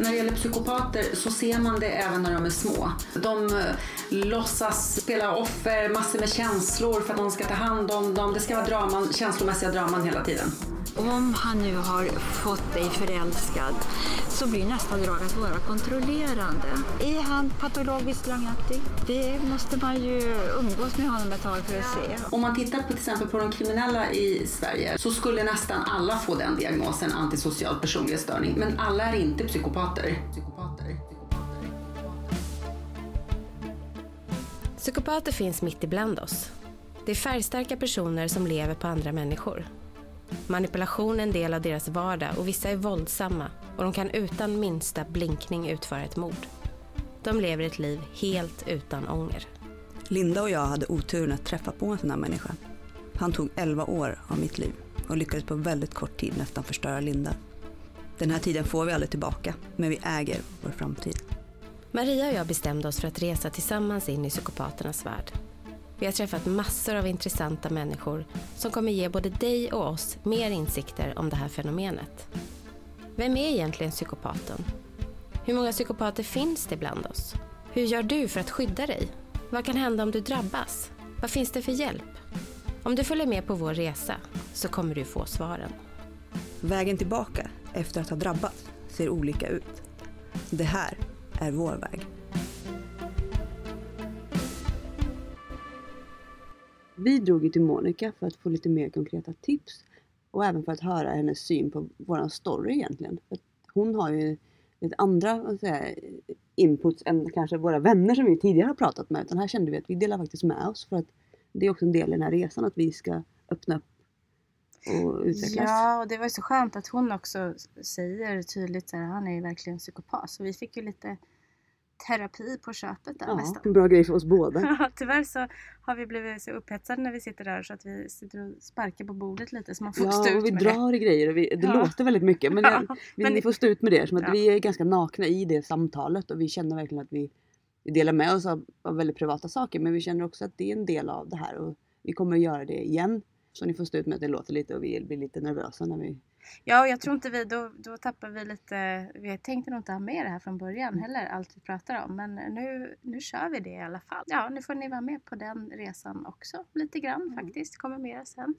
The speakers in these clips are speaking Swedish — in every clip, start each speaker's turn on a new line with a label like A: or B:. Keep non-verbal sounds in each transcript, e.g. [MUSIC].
A: När det gäller psykopater så ser man det även när de är små. De eh, låtsas spela offer, massor med känslor för att någon ska ta hand om dem. Det ska vara draman, känslomässiga draman hela tiden.
B: Om han nu har fått dig förälskad så blir nästa drag att vara kontrollerande. Är han patologiskt lögnaktig? Det måste man ju umgås med honom ett tag för att se.
A: Om man tittar på till exempel på de kriminella i Sverige så skulle nästan alla få den diagnosen antisocial personlighetsstörning. Men alla är inte psykopater. psykopater.
C: Psykopater finns mitt ibland oss. Det är färgstarka personer som lever på andra människor. Manipulation är en del av deras vardag och vissa är våldsamma och de kan utan minsta blinkning utföra ett mord. De lever ett liv helt utan ånger.
D: Linda och jag hade oturen att träffa på en sån här människa. Han tog 11 år av mitt liv och lyckades på väldigt kort tid nästan förstöra Linda. Den här tiden får vi aldrig tillbaka, men vi äger vår framtid.
C: Maria och jag bestämde oss för att resa tillsammans in i psykopaternas värld. Vi har träffat massor av intressanta människor som kommer ge både dig och oss mer insikter om det här fenomenet. Vem är egentligen psykopaten? Hur många psykopater finns det bland oss? Hur gör du för att skydda dig? Vad kan hända om du drabbas? Vad finns det för hjälp? Om du följer med på vår resa så kommer du få svaren.
D: Vägen tillbaka efter att ha drabbats ser olika ut. Det här är vår väg. Vi drog ju till Monica för att få lite mer konkreta tips och även för att höra hennes syn på våran story egentligen. För hon har ju lite andra säga, inputs än kanske våra vänner som vi tidigare har pratat med. Utan här kände vi att vi delar faktiskt med oss för att det är också en del i den här resan att vi ska öppna upp och utvecklas.
E: Ja, och det var ju så skönt att hon också säger tydligt att han är ju verkligen psykopat. Så vi fick ju lite terapi på köpet där
D: Ja,
E: nästan.
D: en bra grej för oss båda. [LAUGHS]
E: Ja, Tyvärr så har vi blivit så upphetsade när vi sitter där så att vi sitter och sparkar på bordet lite så man får stå
D: Ja, och
E: ut
D: vi
E: med
D: drar i grejer och vi, det
E: Ja.
D: låter väldigt mycket. Men, [LAUGHS] det,
E: Ja,
D: vi,
E: men-
D: ni får stå ut med det som att
E: Ja.
D: vi är ganska nakna i det samtalet och vi känner verkligen att vi, vi delar med oss av, av väldigt privata saker. Men vi känner också att det är en del av det här och vi kommer att göra det igen. Så ni får stå ut med att det låter lite och vi blir lite nervösa när vi...
E: Ja, jag tror inte vi, då, då tappar vi lite, vi tänkte nog inte ha med det här från början
D: Mm.
E: heller, allt vi pratar om. Men nu, nu kör vi det i alla fall. Ja, nu får ni vara med på den resan också, lite grann
D: Mm.
E: faktiskt. kommer mer sen.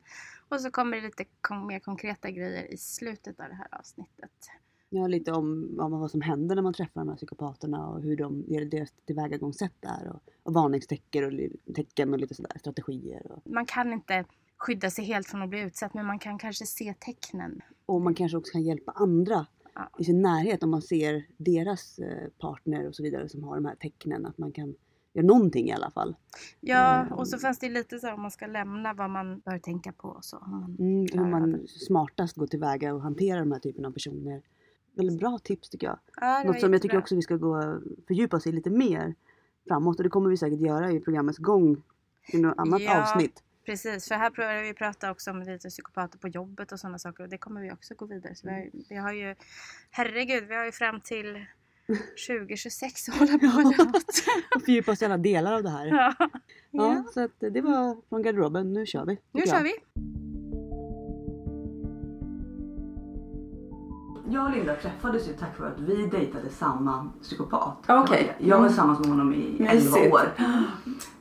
E: Och så kommer det lite kon- mer konkreta grejer i slutet av det här avsnittet.
D: Ja, lite om, om vad som händer när man träffar de här psykopaterna och hur de, deras tillvägagångssätt är och, och varningstecken och, tecken och lite sådär strategier. Och,
E: Man kan inte skydda sig helt från att bli utsatt, men man kan kanske se tecknen.
D: Och man kanske också kan hjälpa andra
E: Ja.
D: i sin närhet om man ser deras eh, partner och så vidare som har de här tecknen. Att man kan göra någonting i alla fall.
E: Ja,
D: Mm.
E: och så fanns det lite så här om man ska lämna vad man bör tänka på och så. Man
D: Mm, hur man smartast går tillväga och hanterar de här typen av personer. Väldigt bra tips tycker jag.
E: Ja,
D: Något som jag tycker också vi ska gå fördjupa oss i lite mer framåt och det kommer vi säkert göra i programmets gång i något annat
E: Ja.
D: avsnitt.
E: Precis, för här börjar vi prata också om lite psykopater på jobbet och sådana saker och det kommer vi också gå vidare. Så vi, har, vi har ju, herregud, vi har ju fram till [LAUGHS] 2026 att hålla på med något. [LAUGHS]
D: Och fördjupa oss i alla delar av det här.
E: ja.
D: Ja,
E: Ja.
D: så att det var från garderoben. Nu kör vi.
E: Nu kör vi!
F: Jag och Linda träffades ju tack vare att vi dejtade samma psykopat.
A: Okej.
F: Jag var
A: Mm.
F: tillsammans med honom i 11
A: Mysigt.
F: år.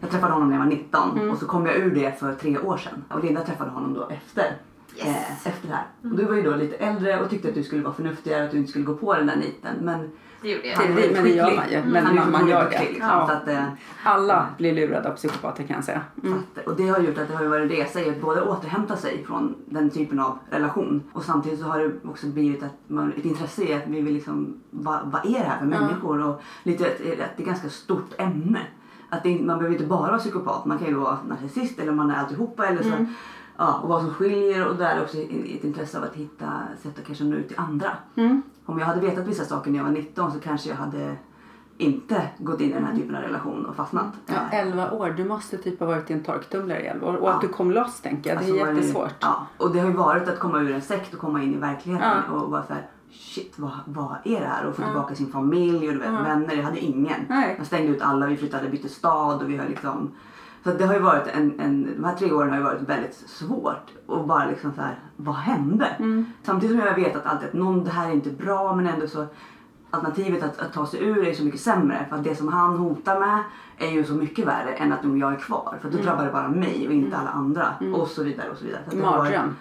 F: Jag träffade honom när jag var 19
A: Mm.
F: och så kom jag ur det för tre år sedan. Och Linda träffade honom då efter. Eh, efter det här. Och du var ju då lite äldre och tyckte att du skulle vara förnuftigare, att du inte skulle gå på den där niten. Men
G: Det gjorde jag.
F: väldigt
A: men det gör man ju.
F: Mm.
A: Men
F: Han är
A: man- man
F: otroligt
A: gör det.
F: skicklig, liksom.
A: Ja.
F: Så att, eh,
A: Alla blir lurade av psykopater kan jag säga. Mm.
F: att, och det har gjort att det har varit en resa i att både återhämta sig från den typen av relation och samtidigt så har det också blivit att man, ett intresse i att vi vill liksom, vad, vad är det här för människor? Och lite att, att det är ett ganska stort ämne. Att det, man behöver inte bara vara psykopat, man kan ju vara narcissist eller man är alltihopa eller så. Ja, och vad som skiljer och där är också ett intresse av att hitta sätt att kanske nå ut till andra.
A: Mm.
F: Om jag hade vetat vissa saker när jag var 19 så kanske jag hade inte gått in i den här typen av relation och fastnat.
A: Ja, 11 år, du måste typ ha varit i en torktumlare i 11 år. Och
F: Ja.
A: att du kom loss tänker jag, det
F: Alltså
A: är jättesvårt.
F: Ja, och det har ju varit att komma ur en sekt och komma in i verkligheten
A: Ja.
F: och vara såhär shit vad, vad är det här? Och få tillbaka sin familj och du vet,
A: Ja.
F: vänner. Jag hade ingen.
A: Nej.
F: Jag stängde ut alla, vi flyttade, bytte stad och vi har liksom så det har ju varit en, en, de här tre åren har ju varit väldigt svårt och bara liksom så här, vad hände?
A: Mm.
F: Samtidigt som jag vet att alltid att någon, det här är inte bra men ändå så
D: alternativet att, att ta sig ur är så mycket sämre. För att det som han hotar med är ju så mycket värre än att om jag är kvar. För då drabbar det bara mig och inte alla andra. Och så vidare och så vidare. Så
A: Mardröm.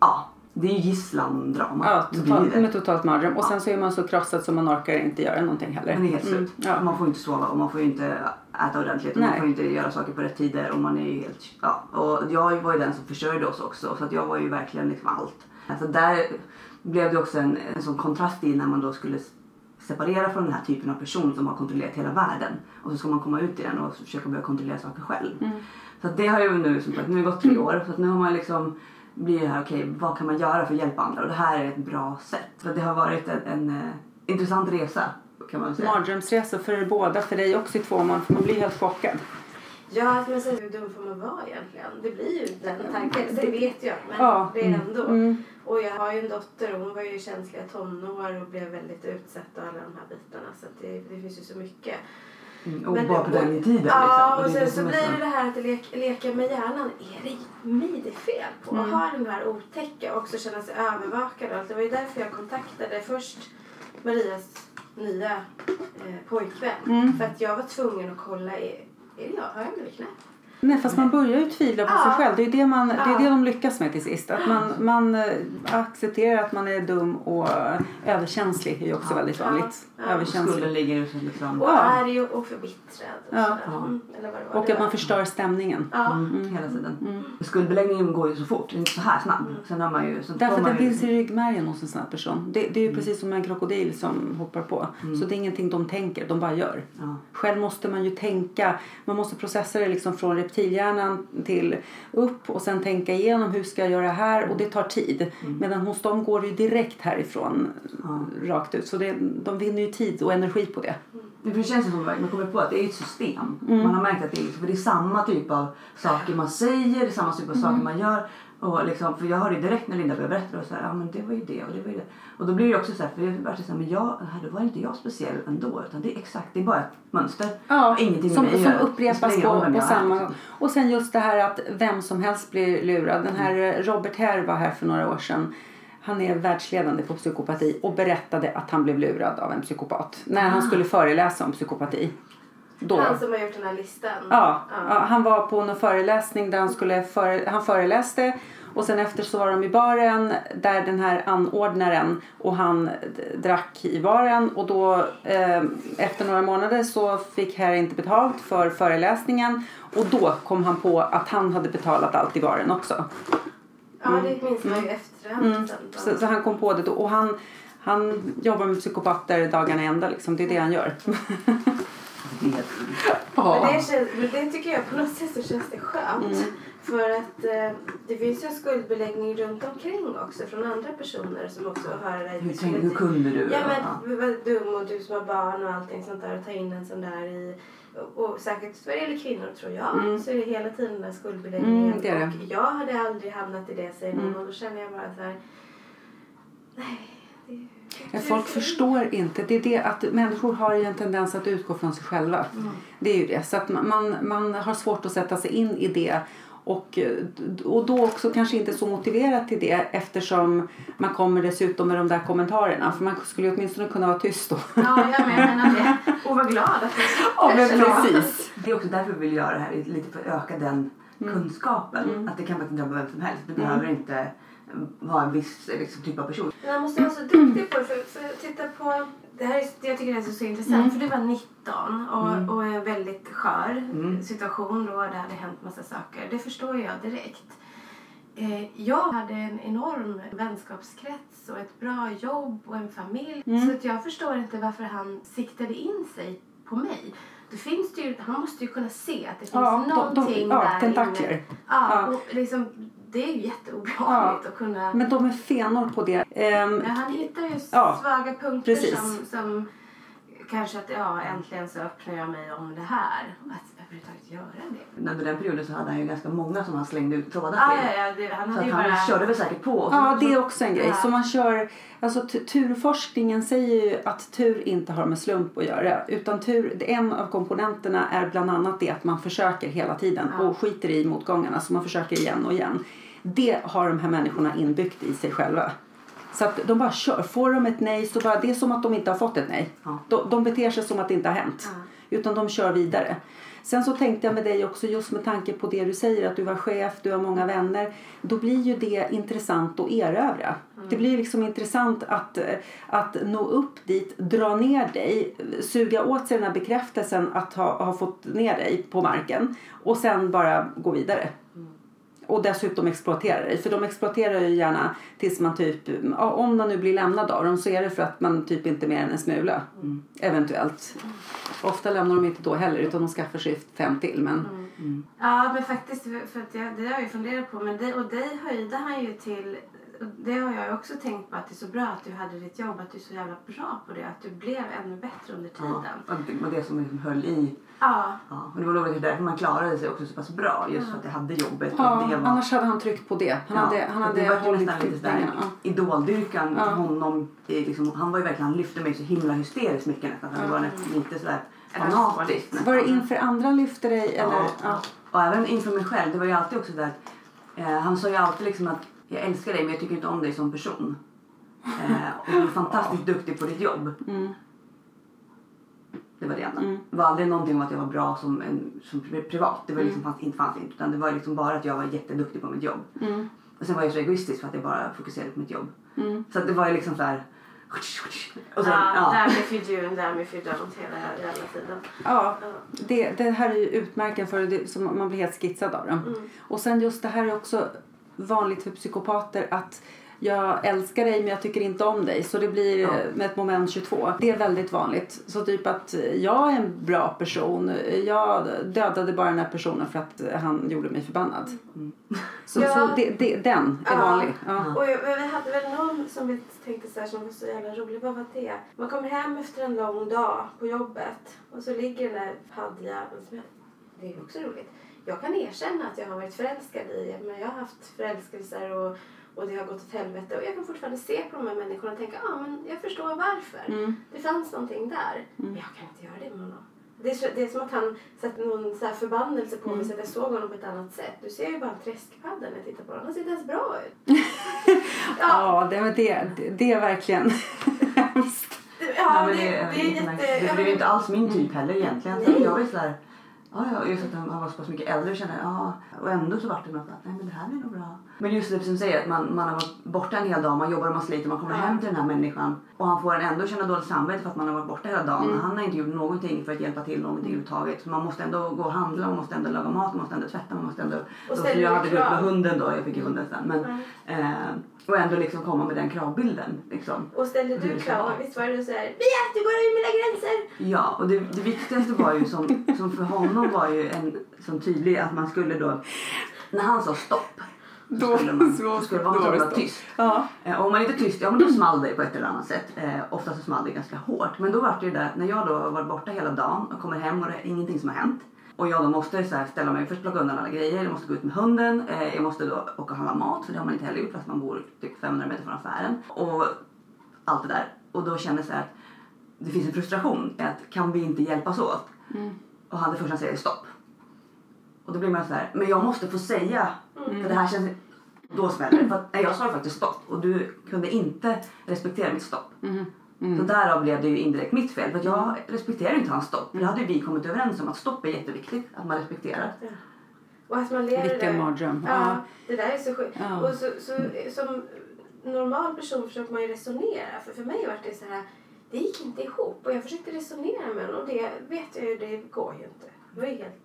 D: Ja, det är ju gisslandrama.
A: Ja, totalt, med totalt mardröm. Och sen så är man så krossad så man orkar inte göra någonting heller.
D: Man är helt slut.
A: Mm, ja.
D: Man får inte sova och man får inte äta ordentligt och man
A: Nej.
D: får inte göra saker på rätt tider och man är ju helt... Ja. Och jag var ju den som försörjde oss också så att jag var ju verkligen liksom allt. Alltså där blev det också en, en sån kontrast i när man då skulle separera från den här typen av person som har kontrollerat hela världen och så ska man komma ut i den och försöka börja kontrollera saker själv.
A: Mm.
D: Så det har ju nu, som sagt, nu har det gått tre år så att nu har man liksom blir det här, okej vad kan man göra för att hjälpa andra? Och det här är ett bra sätt. För det har varit en, en eh, intressant resa kan man säga.
A: Mardrömsresor för er båda, för dig också i två månader, för man blir helt chockad.
E: Ja, men sen hur dum får man vara egentligen? Det blir ju den tanken. Det vet jag, men
A: Ja.
E: det är ändå.
A: Mm.
E: Och jag har ju en dotter och hon var ju känsliga tonår och blev väldigt utsatt av alla de här bitarna. Så att det, det finns ju så mycket.
D: Mm, och
E: Men-
D: bara på den tiden
E: Ja,
D: liksom.
E: och
D: är
E: sen så
D: är
E: blir det det här att leka, leka med hjärnan. Är det mig det är fel på?
A: Mm.
E: Att ha den här otäcka och också känna sig övervakad. och allt. Det var ju därför jag kontaktade först Marias nya eh, pojkvän.
A: Mm.
E: För att jag var tvungen att kolla, är, är det jag? Har jag blivit knäpp?
A: Nej, fast man börjar ju tvivla på
E: Ja.
A: sig själv. Det är det, man, det, är det de lyckas med till sist. Att man, man eh, accepterar att man är dum och eh, överkänslig är ju också väldigt vanligt.
E: Ja.
A: Överkänslig.
D: Skulden ligger ju så liksom...
E: Och
A: Ja.
E: arg och, och förbittrad. Och
A: Ja.
D: Ja.
E: Mm, Eller vad det var.
A: Och
E: Det
A: att man förstör stämningen.
E: Ja.
D: Mm, hela tiden. Skuldbeläggningen går ju så fort, inte så här snabb. Sen har man ju... Så
A: Därför att den
D: ju
A: finns i ryggmärgen hos en sån här person. Det, det är ju precis som en krokodil som hoppar på. Så det är ingenting de tänker, de bara gör.
D: Ja.
A: Själv måste man ju tänka, man måste processa det liksom från reptilhjärnan till upp och sen tänka igenom hur ska jag göra här och det tar tid. Medan hos dem går det ju direkt härifrån rakt ut. Så det, de vinner ju tid och energi på det.
D: Det för det känns som att man kommer på att det är ett system.
A: Mm.
D: Man har märkt att det är, för det är samma typ av saker man säger, det är samma typ av
A: Mm.
D: saker man gör. Och liksom, för jag hörde direkt när Linda började berätta och så här, ja men det var ju det och det var ju det. Och då blir det också så här, för jag vart så här, men jag, då var inte jag speciell ändå utan det är exakt, det är bara ett mönster.
A: Ja,
D: Ingenting
A: som, som.
D: Det
A: upprepas på, på samma...
D: liksom.
A: Och sen just det här att vem som helst blir lurad. Den här eh, Robert Herr var här för några år sedan. Han är världsledande på psykopati och berättade att han blev lurad av en psykopat. När han skulle föreläsa om psykopati. Då.
E: Han som har gjort den här listan.
A: Ja, ja, han var på någon föreläsning där han skulle före, han föreläste och sen efter så var de i baren där den här anordnaren och han drack i baren och då eh, efter några månader så fick herr inte betalt för föreläsningen och då kom han på att han hade betalat allt i baren också.
E: Ja, det minns man ju efterhand.
A: Mm. Så, så han kom på det då och han, han jobbar med psykopater dagarna i ända liksom. Det är det han gör.
D: Det är helt
E: Men det, känns, men det tycker jag på något sätt så känns det skönt.
A: Mm.
E: För att eh, det finns ju en skuldbeläggning runt omkring också från andra personer som också hör dig.
D: Hur, tänk, hur kunde du?
E: Ja
D: Ja.
E: men vad dum och du som har barn och allting sånt där och ta in en sån där i och, säkert vad det gäller kvinnor tror jag så är det hela tiden den där skuldbeläggningen.
A: Mm, det det.
E: Och jag hade aldrig hamnat i det säger någon
A: Mm.
E: och då känner jag bara så här. Nej. Det,
A: folk förstår inte. Det är det att människor har ju en tendens att utgå från sig själva. Det är ju det. Så att man, man har svårt att sätta sig in i det. Och, och då också kanske inte så motiverat till det eftersom man kommer dessutom med de där kommentarerna. För man skulle ju åtminstone kunna vara tyst då.
E: Ja, jag menar det. [LAUGHS] Och var glad att det
A: Ja, men precis.
D: Det är också därför vi vill göra det här, lite för att öka den
A: Mm.
D: kunskapen. Att det kan faktiskt drabba vem som helst. Det behöver inte eh, vara en viss liksom, typ av person.
E: Men man måste vara så duktig på det. För, för titta på... Det här är, jag tycker det är så, så intressant. För du var 19 och, och en väldigt skör situation då. Det hade hänt massa saker. Det förstår jag direkt. Eh, jag hade en enorm vänskapskrets och ett bra jobb och en familj. Så att jag förstår inte varför han siktade in sig på mig. Det finns det ju, han måste ju kunna se att det finns
A: Ja, de- de-
E: någonting
A: ja,
E: där
A: tentakler.
E: inne. Ja,
A: Ja.
E: och liksom, det är ju jätteobehagligt
A: Ja.
E: att kunna...
A: Men de är fenor på det. Ehm,
E: Ja, han hittar ju
A: Ja,
E: svaga punkter
A: precis.
E: som, som kanske att ja, äntligen så öppnar jag mig om det här. Att överhuvudtaget göra det.
D: Under den perioden så hade han ju ganska många som han slängde ut trådar
E: Ah,
D: till.
E: ja, ja, det, han
D: Så
E: hade ju
D: han
E: bara...
D: körde väl säkert på. Och så,
A: Ja, det är
D: så,
A: också en grej.
E: Ja.
A: Så man kör, alltså turforskningen säger ju att tur inte har med slump att göra. Utan tur, en av komponenterna är bland annat det att man försöker hela tiden
E: Ja.
A: och skiter i motgångarna. Så man försöker igen och igen. Det har de här människorna inbyggt i sig själva. Så att de bara kör. Får de ett nej så bara, det är som att de inte har fått ett nej.
D: Ja.
A: De, de beter sig som att det inte har hänt. Utan de kör vidare. Sen så tänkte jag med dig också just med tanke på det du säger att du var chef, du har många vänner. Då blir ju det intressant att erövra. Det blir liksom intressant att, att nå upp dit, dra ner dig, suga åt sig den här bekräftelsen att ha, ha fått ner dig på marken och sen bara gå vidare. Och dessutom exploatera dig. För de exploaterar ju gärna tills man typ, ja, om man nu blir lämnad av dem så är det för att man typ inte är mer än en smula. Eventuellt. Ofta lämnar de inte då heller utan de skaffar sig fem till. Men
E: Ja, men faktiskt, för att jag, det har jag ju funderat på. Men det, och dig höjde han ju till... Det har jag ju också tänkt på att det är så bra att du hade ditt jobb, att du är så jävla bra på det. Att du blev ännu bättre under tiden.
D: Ja, och det var det som liksom höll i.
E: Ja.
D: Ja, och det var nog därför man klarade sig också så pass bra. Just för att jag hade jobbet.
A: ja,
D: och det var,
A: annars hade han tryckt på det. Han hade, han hade
D: det var ju
A: hållit
D: nästan lite sådär.
A: Ja.
D: idoldyrkan
A: Ja.
D: honom. Liksom, han var ju verkligen, han lyfte mig så himla hysteriskt mycket nästan. Det var lite sådär fanatiskt. nästan.
A: Var det inför andra han lyfte dig? Eller?
D: Ja.
A: Ja.
D: Och även inför mig själv. Det var ju alltid också där. Eh, han sa ju alltid liksom att jag älskar dig men jag tycker inte om dig som person. Eh, och du är fantastiskt duktig på ditt jobb.
A: Mm.
D: Det var det enda.
A: Mm.
D: Det var aldrig någonting om att jag var bra som, en, som pri- privat. Det var liksom, fanns, inte fanns inte. Utan det var liksom bara att jag var jätteduktig på mitt jobb.
A: Mm.
D: Och sen var jag så egoistisk för att jag bara fokuserade på mitt jobb.
A: Mm.
D: Så att det var ju liksom så här. Och sen,
E: ja,
D: ja.
E: damn if you do and damn if you don't hela jävla tiden.
A: Ja,
E: Ja.
A: det, det här är ju utmärken för det, som man blir helt skitsad av dem.
E: Mm.
A: Och sen just det här är också vanligt för psykopater att jag älskar dig men jag tycker inte om dig. Så det blir
D: Ja.
A: med ett moment 22. Det är väldigt vanligt. Så typ att jag är en bra person. Jag dödade bara den här personen för att han gjorde mig förbannad. Så,
E: Ja.
A: så det, det, den är
E: Ja.
A: vanlig. Ja.
E: Och jag, vi hade väl någon som vi tänkte så här, som var så jävla rolig. Vad var det? Man kommer hem efter en lång dag på jobbet och så ligger den där paddjäveln. Det är också roligt. Jag kan erkänna att jag har varit förälskad i men jag har haft förälskelser och, och det har gått åt helvete. Och jag kan fortfarande se på de här människorna och tänka ah, men jag förstår varför.
A: Mm.
E: Det fanns någonting där. Men jag kan inte göra det med honom. Det är, så, det är som att han satte någon så här förbannelse på mig så att jag såg honom på ett annat sätt. Du ser ju bara en träskpadda när jag tittar på honom. Han ser inte ens bra ut. [LAUGHS]
A: Ja, det, men det, det, det är verkligen [LAUGHS] hemskt.
E: Ja,
D: Nej, men
E: det, det, är
D: inte
E: jätte... ja,
D: det blev ju inte alls min
A: Mm.
D: typ heller egentligen.
E: Nej.
D: Så jag var ju sådär, ja, ja, just att han han var så pass mycket äldre och kände, ja, och ändå så vart det något att, nej men det här blir nog bra. Men just det som säger att man, man har varit borta en hel dag, man jobbar och man sliter, man kommer hem till den här människan och han får en ändå känna dåligt samvete för att man har varit borta hela dagen.
A: Mm.
D: Han har inte gjort någonting för att hjälpa till någonting överhuvudtaget. Så man måste ändå gå och handla, man måste ändå laga mat, man måste ändå tvätta, man måste ändå...
E: Och
D: så
E: ställer
D: jag
E: du
D: hade gått med hunden då, jag fick ju hunden sen. Men,
E: Mm.
D: eh, och ändå liksom komma med den kravbilden. Liksom.
E: Och ställde du
D: ska
E: krav? Visst var det så här, Mia, du går över mina gränser!
D: Ja, och det, det viktigaste var ju som, som för honom var ju en som tydlig att man skulle då, när han sa stopp,
A: Då-
D: skulle man,
A: så-
D: skulle man
A: då var det
D: tyst.
A: Ja.
D: Eh, och om man inte är tyst, ja men då small det på ett eller annat sätt. Eh, ofta så small det ganska hårt. Men då var det ju där, när jag då har varit borta hela dagen och kommer hem och det är ingenting som har hänt. Och jag då måste så här ställa mig, först plocka undan alla grejer, jag måste gå ut med hunden, eh, jag måste då åka och handla mat för det har man inte heller gjort fast man bor typ 500 meter från affären. Och allt det där. Och då kände jag så här att det finns en frustration i att kan vi inte hjälpas åt? Och han det första säger stopp. Och då blir man så här, men jag måste få säga, för det här känns, då smäller det. För att, nej, jag sa faktiskt stopp och du kunde inte respektera mitt stopp. Så därav blev det ju indirekt mitt fel. För att jag respekterar inte hans stopp. För det hade ju vi kommit överens om att stopp är jätteviktigt, att man respekterar.
E: Och att man lever
A: Vilken mardröm.
E: Ja,
A: Ja.
E: det där är så sjukt.
A: Ja.
E: Och så, så, som normal person försöker man ju resonera. För för mig var det så här, det gick inte ihop. Och jag försökte resonera med honom och det vet jag ju, det går ju inte. Det var ju helt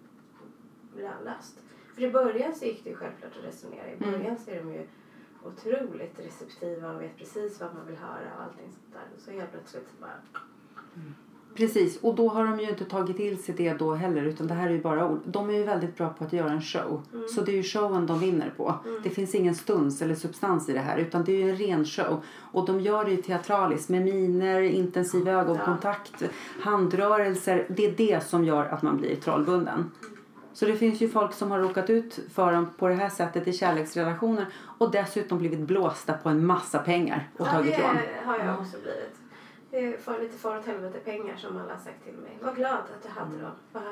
E: lönlöst. För i början så gick det ju självklart att resonera. I
A: Mm.
E: början så är de ju otroligt receptiva och vet precis vad man vill höra och allting sånt där. Och så helt plötsligt så bara...
A: Precis, och då har de ju inte tagit till sig det då heller utan det här är ju bara ord. De är ju väldigt bra på att göra en show. Så det är ju showen de vinner på. Det finns ingen stuns eller substans i det här utan det är ju en ren show. Och de gör det ju teatraliskt med miner, intensiv ögonkontakt, handrörelser. Det är det som gör att man blir trollbunden. Så det finns ju folk som har råkat ut för dem på det här sättet i kärleksrelationer och dessutom blivit blåsta på en massa pengar och
E: Ja,
A: tagit
E: det
A: lån.
E: har jag också blivit. Det är för lite far åt helvete pengar som alla har sagt till mig. Var glad att du hade dem. Bara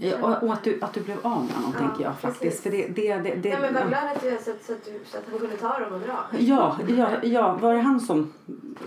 A: Ja, och, att, du, att du blev av med honom
E: Ja,
A: tänker jag faktiskt.
E: precis.
A: För det, det, det, det,
E: Ja, men
A: ja.
E: glad att, du, så, så, att du, så att han kunde ta dem och dra.
A: Ja, ja, ja, var det han som...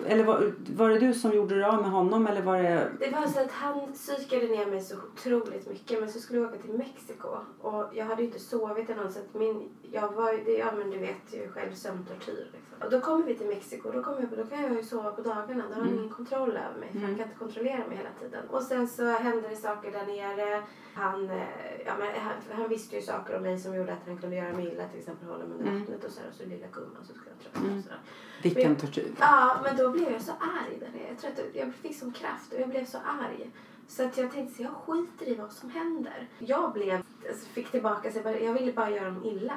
A: Eller var, var det du som gjorde det av med honom eller var det...
E: Det var så att han psykade ner mig så otroligt mycket men så skulle jag åka till Mexiko och jag hade ju inte sovit eller något så att min, jag var det, ja men du vet ju själv sömntortyr liksom. Och då kommer vi till Mexiko då, kommer jag, då kan jag ju sova på dagarna, då har han ingen kontroll över mig för han kan inte kontrollera mig hela tiden. Och sen så hände det saker där nere. Han, eh, ja, men han, han visste ju saker om mig som gjorde att han kunde göra mig illa, till exempel hålla mig under vattnet och så här, och så lilla gumman så skulle jag tröttna och sådär.
A: Vilken tortyr.
E: Ja, men då blev jag så arg där nere. Jag tror att jag fick sån kraft och jag blev så arg. Så att jag tänkte så jag skiter i vad som händer. Jag blev, alltså, fick tillbaka sig, jag ville bara göra dem illa.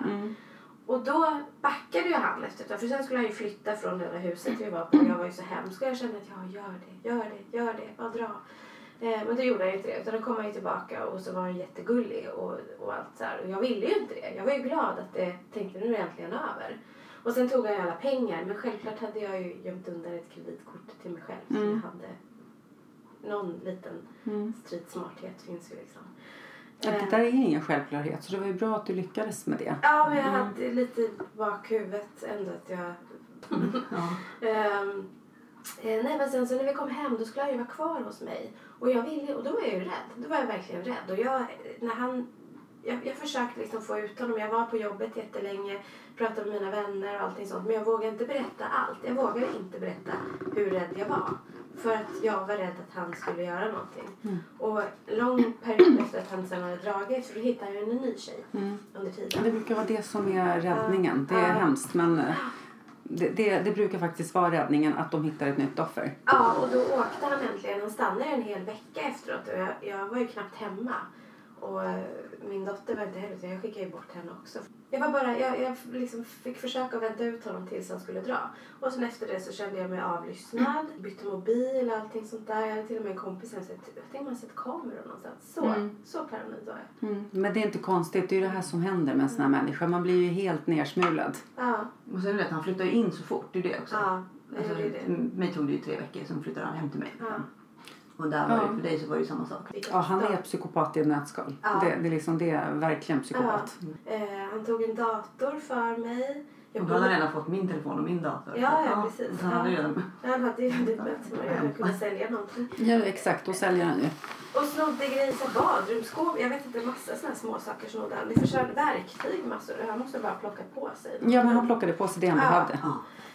E: Och då backade ju han efter för sen skulle han ju flytta från det där huset vi var på. Jag var ju så hemsk och jag kände att ja, gör det, gör det, gör det, bara dra. Eh, men det gjorde han inte det, utan då kom han ju tillbaka och så var han jättegullig och, och allt så här. Och jag ville ju inte det. Jag var ju glad att det, tänkte nu är det äntligen över. Och sen tog han ju alla pengar, men självklart hade jag ju gömt undan ett kreditkort till mig själv. Så jag hade någon liten stridsmarthet finns ju liksom.
A: Ja, Det där är ingen självklarhet så det var ju bra att du lyckades med det.
E: Ja, men jag hade lite i bakhuvudet ändå att jag... [LAUGHS] Ehm, eh, nej, men sen så när vi kom hem då skulle han ju vara kvar hos mig. Och, jag ville, och då var jag ju rädd. Då var jag verkligen rädd. Och jag, när han, jag, jag försökte liksom få ut honom. Jag var på jobbet jättelänge, pratade med mina vänner och allting sånt. Men jag vågade inte berätta allt. Jag vågade inte berätta hur rädd jag var. För att jag var rädd att han skulle göra någonting. Och lång period efter att han sen hade dragit, då hittade jag en ny tjej under tiden.
A: Det brukar vara det som är räddningen. Det är
E: Ja.
A: hemskt men eh, det, det, det brukar faktiskt vara räddningen att de hittar ett nytt offer.
E: Ja, och då åkte han äntligen. Han stannade en hel vecka efteråt och jag, jag var ju knappt hemma. Och eh, min dotter var inte heller så jag skickade ju bort henne också. Jag var bara, jag, jag liksom fick försöka vänta ut honom tills han skulle dra. Och sen efter det så kände jag mig avlyssnad, bytte mobil och allting sånt där. Jag hade till och med en kompis som sett, jag tänkte man sett kameror någonstans. Så, så paranoid var jag.
A: Mm. Men det är inte konstigt, det är ju det här som händer med en sån här människa. Man blir ju helt nersmulad.
E: Ja,
D: Och sen vet han flyttar in så fort, det är det också.
E: ja, det
D: Alltså,
E: det.
D: mig tog det ju tre veckor, sen flyttade han hem till mig.
E: Ja.
D: Och där var
A: Ja.
D: det, för dig så var det ju samma sak.
A: Ja, han är psykopat i ett nötskal.
E: Ja.
A: Det, det, är liksom, det är verkligen psykopat.
E: Eh, han tog en dator för mig. Jag
D: Och då hade han redan fått min telefon och min dator.
E: Ja, ja, precis.
D: Så han hade
E: Ja.
D: redan...
E: Han hade ju det bättre kunna sälja någonting.
A: Ja, exakt. Då säljer han ju.
E: Och snodde grejer, här badrumsskåp, jag vet inte, massa här små saker snodde han. Det förstörde verktyg massor. Han måste bara plocka på sig.
A: Ja, men han plockade på sig det han
E: Ja.
A: behövde.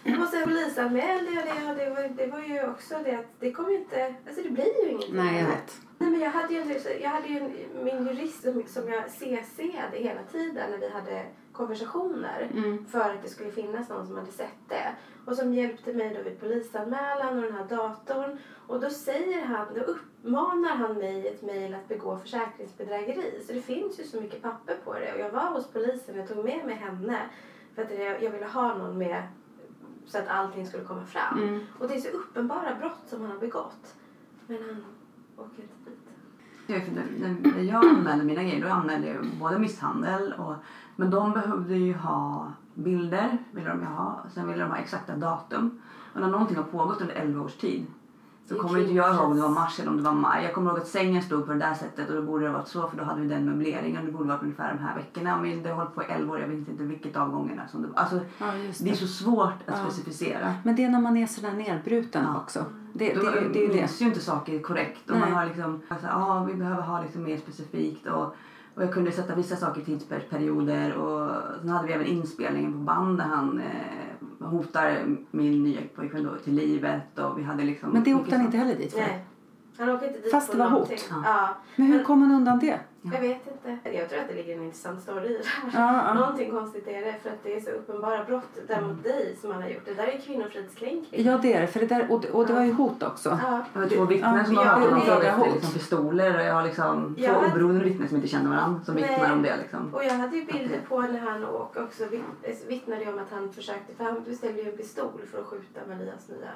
E: Och sen polisanmälde jag det och det var, det var ju också det att det kommer ju inte, alltså det blir ju ingenting.
A: Nej, jag vet.
E: Nej, men jag hade ju, jag hade ju en, min jurist som, som jag CC'ade hela tiden när vi hade konversationer
A: Mm.
E: för att det skulle finnas någon som hade sett det. Och som hjälpte mig då vid polisanmälan och den här datorn. Och då säger han, då uppmanar han mig i ett mejl att begå försäkringsbedrägeri. Så det finns ju så mycket papper på det. Och jag var hos polisen, jag tog med mig henne. För att jag, jag ville ha någon med så att allting skulle komma fram.
A: Mm.
E: Och det är så uppenbara brott som han har begått. Men han åker inte dit.
D: När jag anmälde mina grejer, då anmälde jag både misshandel och... Men de behövde ju ha bilder, ville de ju ha. Sen ville de ha exakta datum. Och när någonting har pågått under 11 års tid så
E: Det
D: kommer inte jag ihåg om det var mars eller om det var maj. Jag kommer ihåg att sängen stod på det där sättet och då borde det varit så för då hade vi den möbleringen. Det borde varit ungefär de här veckorna. Men det har hållit på i 11 år, jag vet inte vilket av gångerna som det var. Alltså,
A: Ja, just
D: det är
A: det.
D: så svårt att
A: Ja.
D: specificera.
A: Men det är när man är sådär nedbruten
D: Ja.
A: också. Det,
D: Då
A: det, det, det ju det.
D: minns ju inte saker korrekt. Och
A: Nej.
D: man har liksom, alltså, ah, vi behöver ha liksom mer specifikt. Och, och jag kunde sätta vissa saker i tidsperioder. Och sen hade vi även inspelningen på band där han eh, hotar min nya pojkvän då till livet. Och vi hade liksom
A: Men det åkte han inte heller dit för.
E: Nej. Han åker inte dit
A: Fast det var
E: någonting.
A: hot.
E: Ja.
A: Men hur kom han undan det?
E: Jag vet inte. Jag tror att det ligger en intressant story i det här.
A: Ja, ja.
E: Någonting konstigt är det för att det är så uppenbara brott där mot dig som han har gjort. Det där är kvinnofridskränkning.
A: Ja, det är det. För det där, och, det- och det var ju hot också.
E: Ja.
D: Jag har två vittnen
A: Ja,
D: som har
E: ja,
D: hört honom efter liksom, pistoler. Och jag har liksom
E: Ja.
D: två oberoende vittnen som inte känner varandra som vittnar
E: Nej.
D: om det. Liksom.
E: Och jag hade ju bilder på när han och också vitt- vittnade om att han försökte, för han beställde ju en pistol för att skjuta Malias nya.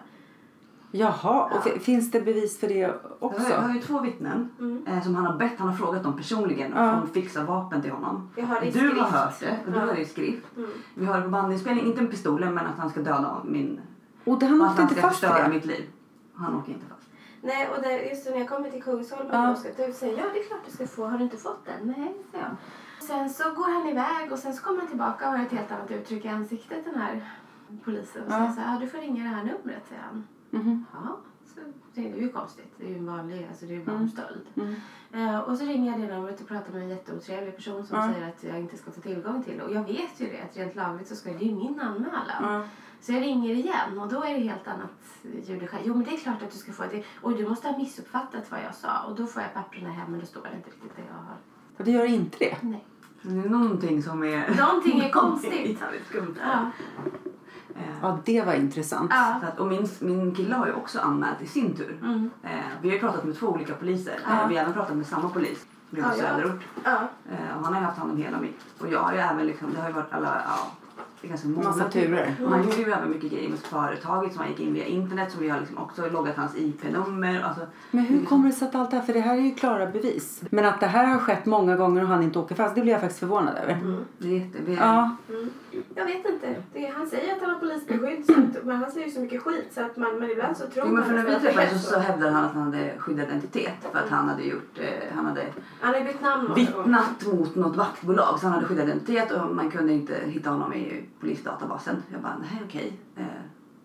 A: Jaha, och
E: Ja.
A: fi- finns det bevis för det
D: Jag har, jag
A: också?
D: har ju två vittnen
E: Mm.
D: eh, som han har bett, han har frågat dem personligen
A: Ja.
D: om att fixa vapen till honom.
E: Jag har
D: du
E: skrift.
D: har hört det och du
E: Ja.
D: har det i skrift.
E: Mm.
D: Vi har på bandinspelning, inte med pistolen men att han ska döda min...
A: Och det, han åkte inte fast för
D: förstöra
A: det?
D: mitt liv. Han åker inte fast.
H: Nej, och det, just när jag kommer till Kungsholmen
A: Ja.
H: och ska ta ut säger ja det är klart du ska få. Har du inte fått den? Nej, säger jag. Sen så går han iväg och sen så kommer han tillbaka och har ett helt annat uttryck i ansiktet den här polisen. Och
A: Ja.
H: säger så här, ja, du får ringa det här numret, säger han.
A: Mhm.
H: Ja, så det är ju konstigt. Det är ju en vanlig, alltså det är ju bara
A: Mm.
H: en stöld.
A: Mm.
H: Eh, och så ringer jag det numret och pratar med en jätteotrevlig person som
A: Ja.
H: säger att jag inte ska få tillgång till det. Och jag vet ju det, att rent lagligt så ska det är ju min anmälan.
A: Ja.
H: Så jag ringer igen och då är det helt annat ljud. Jo men det är klart att du ska få det. Och du måste ha missuppfattat vad jag sa. Och då får jag papperna hem men då står det inte riktigt det jag har.
A: Och det gör inte det.
H: Nej.
D: Det är någonting som är...
H: Någonting är [LAUGHS] konstigt.
D: jävligt skumt där.
H: Ja.
A: Ja, det var intressant.
H: Ja.
D: Så att, och min, min kille har ju också anmält i sin tur.
H: Mm.
D: Eh, vi har ju pratat med två olika poliser.
H: Ja.
D: Eh, vi har även pratat med samma polis ligger
H: Ja, ja.
D: Söderort.
H: Ja.
D: Eh, och han har ju haft hand om hela mitt. Och jag har ju även liksom, det har ju varit alla, ja, det är ganska många.
A: Massa turer.
D: Och han gjorde ju även mycket grejer med företaget som han gick in via internet som vi har liksom också loggat hans IP-nummer. Alltså,
A: Men hur kommer det sig att allt det här, för det här är ju klara bevis. Men att det här har skett många gånger och han inte åker fast, det blir jag faktiskt förvånad över.
D: det är jätte, vi,
A: Ja,
H: Mm. Jag vet inte. Det, han säger att han har polisbeskydd. att- Men han säger ju så mycket skit så att man, men ibland så tror
D: Jo, men
H: man
D: för när
H: att
D: vi
H: är
D: träffades så,
H: så.
D: hävdade han att han hade skyddad identitet för att han hade gjort, eh, han hade
H: Han ju bytt namn
D: vittnat mot något vaktbolag så han hade skyddad identitet och man kunde inte hitta honom i polisdatabasen. Jag bara, nej okej. Eh,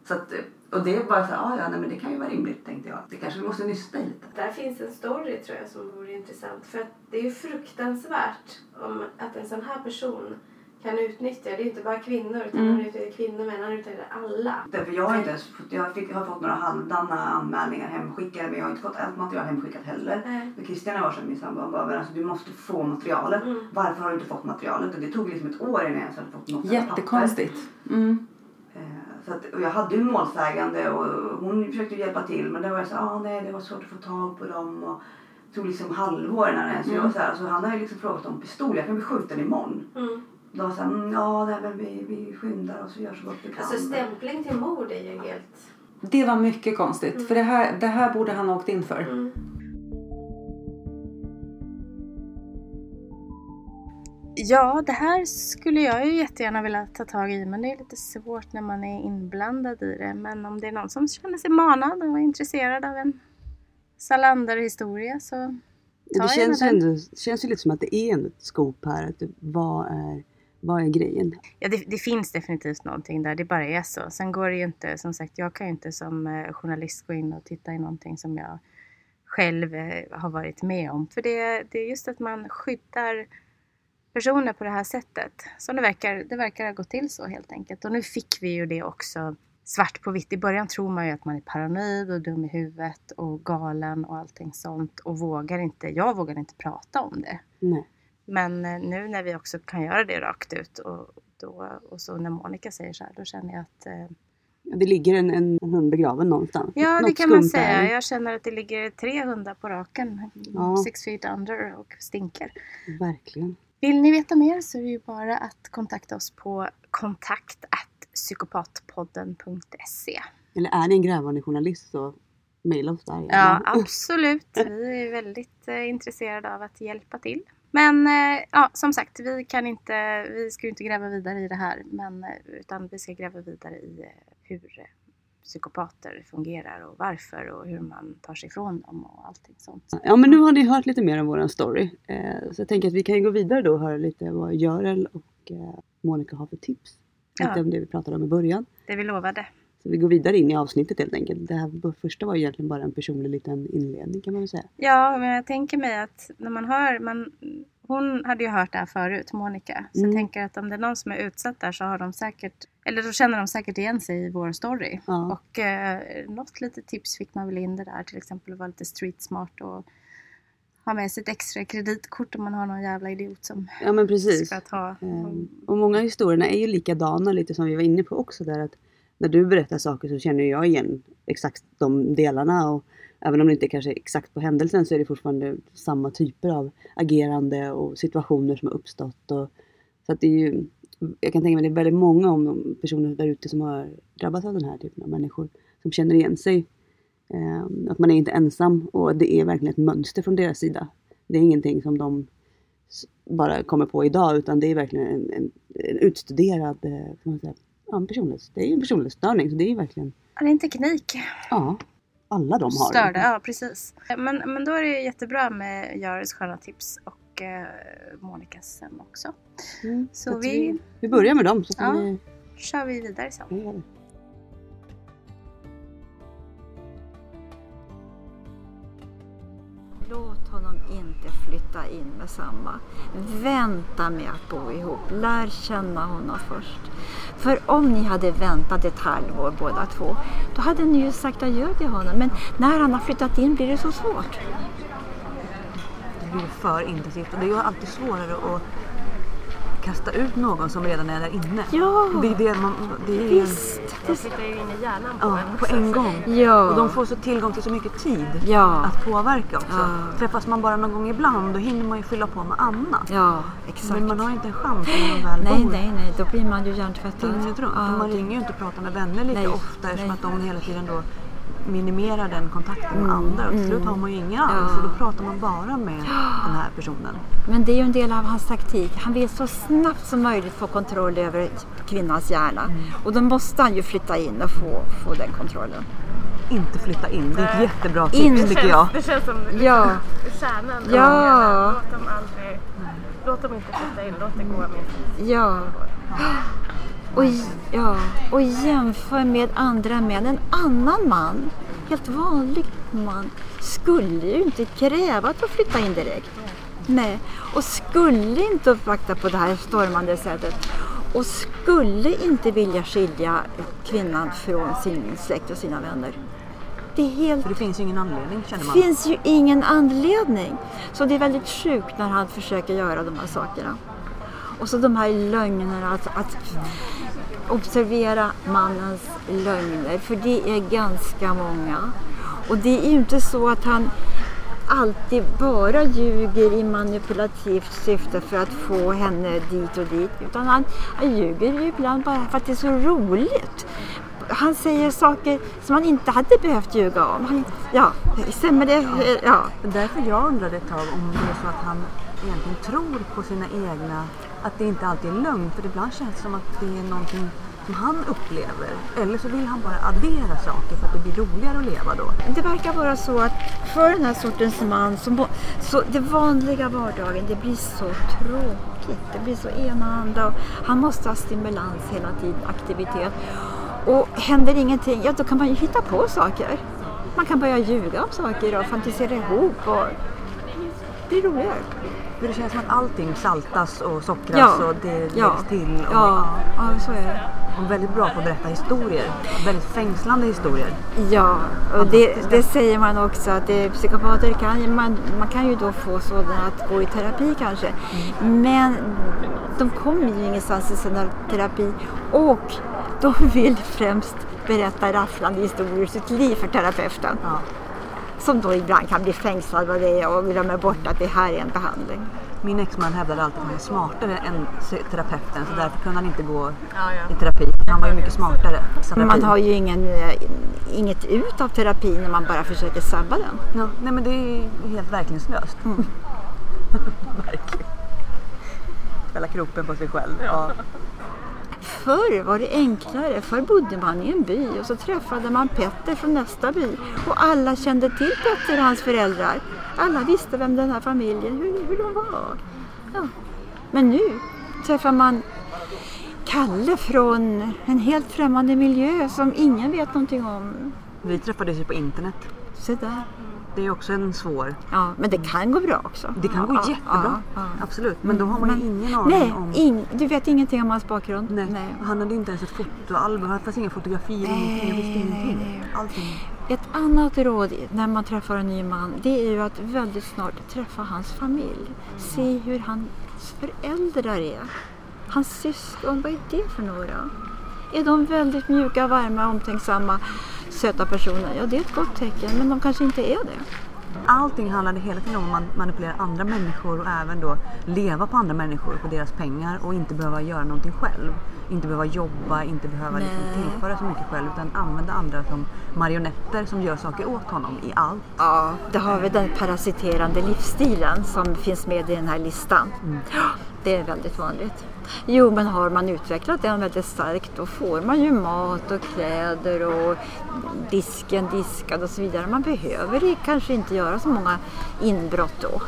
D: så att, eh, och det var så här, ah, ja nej, men det kan ju vara rimligt tänkte jag. Det kanske vi måste nysta i lite.
H: Där finns en story tror jag som vore intressant. För att det är ju fruktansvärt om att en sån här person kan utnyttja, det är inte bara kvinnor utan
A: Mm.
H: han utnyttjar kvinnor men han utnyttjar alla.
D: Därför jag har inte ens jag, fick, jag har fått några halvdana anmälningar hemskickade men jag har inte fått allt material hemskickat heller.
H: Nej.
D: För Christian var så min sambo han bara, men alltså, du måste få materialet.
H: Mm.
D: Varför har du inte fått materialet? Och det tog liksom ett år innan jag ens hade fått något
A: jättekonstigt. Mm.
D: Eh, Så att, och jag hade ju en målsägande och hon försökte hjälpa till men det var så ah, nej det var svårt att få tag på dem och det tog liksom halvår innan ens
A: Mm.
D: jag så, här, så han hade ju liksom frågat om pistol, jag kan bli skjuten imorgon.
H: Mm.
D: Då här, mm, ja nej, men vi, vi skyndar oss och gör så gott vi kan.
H: Alltså stämpling till mord är ju helt...
A: Det var mycket konstigt. För det här, det här borde han ha åkt in för.
H: Mm.
E: Ja, det här skulle jag ju jättegärna vilja ta tag i men det är lite svårt när man är inblandad i det. Men om det är någon som känner sig manad och är intresserad av en Salander-historia så Ta
I: det känns, ändå, känns ju lite som att det är ett scoop här. Att det, vad, är, vad är grejen?
E: Ja, det, det finns definitivt någonting där, det bara är så. Sen går det ju inte, som sagt, jag kan ju inte som eh, journalist gå in och titta i någonting som jag själv eh, har varit med om. För det, det är just att man skyddar personer på det här sättet. Så det verkar, det verkar ha gått till så helt enkelt. Och nu fick vi ju det också svart på vitt. I början tror man ju att man är paranoid och dum i huvudet och galen och allting sånt. Och vågar inte, jag vågar inte prata om det.
I: Nej.
E: Men eh, nu när vi också kan göra det rakt ut och, då, och så när Monica säger så här, då känner jag att eh,
I: Det ligger en, en, hund begraven någonstans.
E: Ja, det
I: Något
E: kan man säga.
I: där.
E: Jag känner att det ligger tre hundar på raken.
I: Ja.
E: Six feet under och stinker.
I: Verkligen.
E: Vill ni veta mer så är det ju bara att kontakta oss på kontakt psykopatpodden.se.
I: Eller är ni en grävande journalist så mejla oss där.
E: Ja, [LAUGHS] absolut. Vi är väldigt eh, intresserade av att hjälpa till. Men eh, ja, som sagt, vi kan inte, vi ska ju inte gräva vidare i det här, men, eh, utan vi ska gräva vidare i eh, hur eh, psykopater fungerar och varför och hur man tar sig ifrån dem och allting sånt.
I: Ja men nu har ni hört lite mer om våran story. Eh, så jag tänker att vi kan gå vidare då och höra lite vad Görel och eh, Monica har för tips. Lite
E: Ja.
I: om det vi pratade om i början.
E: Det vi lovade.
I: Så vi går vidare in i avsnittet helt enkelt. Det här första var egentligen bara en personlig liten inledning kan man väl säga.
E: Ja, men jag tänker mig att när man hör, man, hon hade ju hört det här förut, Monica. Så
I: Mm.
E: jag tänker att om det är någon som är utsatt där så har de säkert, eller då känner de säkert igen sig i vår story.
I: Ja.
E: Och eh, något litet tips fick man väl in det där, till exempel vara lite street smart och ha med sig ett extra kreditkort om man har någon jävla idiot som
I: Ja men precis.
E: ska ta.
I: Ehm, Och många av historierna är ju likadana lite som vi var inne på också där att när du berättar saker så känner jag igen exakt de delarna och även om det inte kanske är exakt på händelsen så är det fortfarande samma typer av agerande och situationer som har uppstått. Och, så att det är ju, jag kan tänka mig att det är väldigt många om de personer där ute som har drabbats av den här typen av människor som känner igen sig. Eh, att man är inte ensam och det är verkligen ett mönster från deras sida. Det är ingenting som de bara kommer på idag utan det är verkligen en, en, en utstuderad eh, kan man säga, ja, en personlighets, det är ju en personlighetsstörning så det är ju verkligen,
E: Ja, det är en teknik.
I: ja.
J: alla de har.
K: störda. Ja, precis. Men, men då är det jättebra med Jares sköna tips och eh, Monikas sen också.
J: Mm.
K: Så vi-
J: vi börjar med dem så kan
K: Ja.
J: vi...
K: kör vi vidare sen.
J: Ja,
C: Låt honom inte flytta in med samma. Vänta med att bo ihop. Lär känna honom först. För om ni hade väntat ett halvår båda två, då hade ni ju sagt adjö till honom. Men när han har flyttat in blir det så svårt.
D: Det blir för intensivt och det är ju alltid svårare att kasta ut någon som redan är där inne.
C: Ja,
D: Det är det man... Det är ju,
C: visst.
K: Det flyttar ju in i hjärnan på
D: ja,
K: en
D: på en gång.
C: Ja.
D: Och de får så tillgång till så mycket tid
C: Ja,
D: att påverka också.
C: Ja.
D: Träffas man bara någon gång ibland då hinner man ju fylla på med annat.
C: ja exakt.
D: Men man har ju inte en chans när man väl
C: Nej,
D: bor
C: nej, nej, då blir man ju hjärntvättad.
D: dygnet runt.
C: Ja,
D: man ringer ju inte och pratar med vänner lika
C: Nej,
D: ofta eftersom
C: nej.
D: att de hela tiden då minimerar den kontakten med
C: Mm,
D: andra. Och till slut har man ju ingen alls
C: Ja.
D: och då pratar man bara med den här personen.
C: Men det är ju en del av hans taktik. Han vill så snabbt som möjligt få kontroll över kvinnans hjärna.
D: Mm.
C: Och då måste han ju flytta in och få, få den kontrollen.
D: Inte flytta in, det är ett jättebra tips
C: In-
D: tycker jag.
K: Det känns som
C: Ja,
K: kärnan.
C: Ja.
K: hela. Låt dem aldrig... Låt dem inte flytta in, låt det gå med
C: ja. Och, ja. och jämför med andra män. En annan man, helt vanlig man, skulle ju inte kräva att få flytta in direkt. Nej, och skulle inte uppvakta på det här stormande sättet. Och skulle inte vilja skilja kvinnan från sin släkt och sina vänner. Det helt
D: det finns ju ingen anledning känner
C: det
D: man.
C: finns ju ingen anledning. Så det är väldigt sjukt när han försöker göra de här sakerna. Och så de här lögnerna, att, att observera mannens lögner. För det är ganska många. Och det är ju inte så att han alltid bara ljuger i manipulativt syfte för att få henne dit och dit. Utan han, han ljuger ju ibland bara för att det är så roligt. Han säger saker som han inte hade behövt ljuga om. Han, ja, stämmer det? Ja.
D: Därför jag undrade ett tag om det är så att han egentligen tror på sina egna, att det inte alltid är lögn. För ibland känns det som att det är någonting som han upplever. Eller så vill han bara addera saker för att det blir roligare att leva då.
C: Det verkar vara så att för den här sortens man, så, må- så det vanliga vardagen, det blir så tråkigt. Det blir så enahanda och han måste ha stimulans hela tiden, aktivitet. Och händer ingenting, ja då kan man ju hitta på saker. Man kan börja ljuga om saker och fantisera ihop och det blir roligare.
D: För det känns som att allting saltas och sockras
C: Ja.
D: och det läggs
C: Ja.
D: till. Och,
C: Ja, ja, så är det.
D: och väldigt bra på att berätta historier. Väldigt fängslande historier.
C: Ja, och det, det säger man också att det, psykopater kan man, man kan ju då få sådana att gå i terapi kanske. Men de kommer ju ingenstans i sina terapi och de vill främst berätta rafflande historier ur sitt liv för terapeuten.
D: Ja.
C: Som då ibland kan bli fängslad av det och glömmer bort att det här är en behandling.
D: Min exman hävdade alltid att han var smartare än terapeuten så därför kunde han inte gå
K: Ja, ja.
D: i terapi. Han var ju mycket smartare.
C: Men man har ju ingen, eh, inget ut av terapin när man bara försöker sabba den.
D: Ja, nej men det är helt verkningslöst.
C: Mm. [LAUGHS]
D: Verkligen. Fälla kroppen på sig själv. Ja.
C: Förr var det enklare. Förr bodde man i en by och så träffade man Petter från nästa by. Och alla kände till Petter och hans föräldrar. Alla visste vem den här familjen, hur, hur de var. Ja. Men nu träffar man Kalle från en helt främmande miljö som ingen vet någonting om.
D: Vi träffades ju på internet.
C: Se där.
D: Det är också en svår...
C: Ja, men det kan gå bra också.
D: Det kan gå
C: Ja,
D: jättebra.
C: ja.
D: Absolut. Men då har man
C: Men-
D: ingen aning
C: Nej,
D: om...
C: ing, du vet ingenting om hans bakgrund?
D: Nej. Han hade inte ens ett fotoalbum. Det fanns inga fotografier, ingenting. Jag visste
C: nej,
D: ingenting.
C: nej.
D: Allting.
C: Ett annat råd när man träffar en ny man det är ju att väldigt snart träffa hans familj. Se hur hans föräldrar är. Hans syskon, vad är det för några? Är de väldigt mjuka, varma, omtänksamma, söta personer? Ja, det är ett gott tecken, men de kanske inte är det.
D: Allting handlade hela tiden om att man- manipulera andra människor och även då leva på andra människor, på deras pengar och inte behöva göra någonting själv. Inte behöva jobba, inte behöva liksom tillföra så mycket själv utan använda andra som marionetter som gör saker åt honom i allt.
C: Ja, det har vi den parasiterande livsstilen som finns med i den här listan. Det är väldigt vanligt. Jo, men har man utvecklat den väldigt starkt då får man ju mat och kläder och disken diskad och så vidare. Man behöver kanske inte göra så många inbrott då.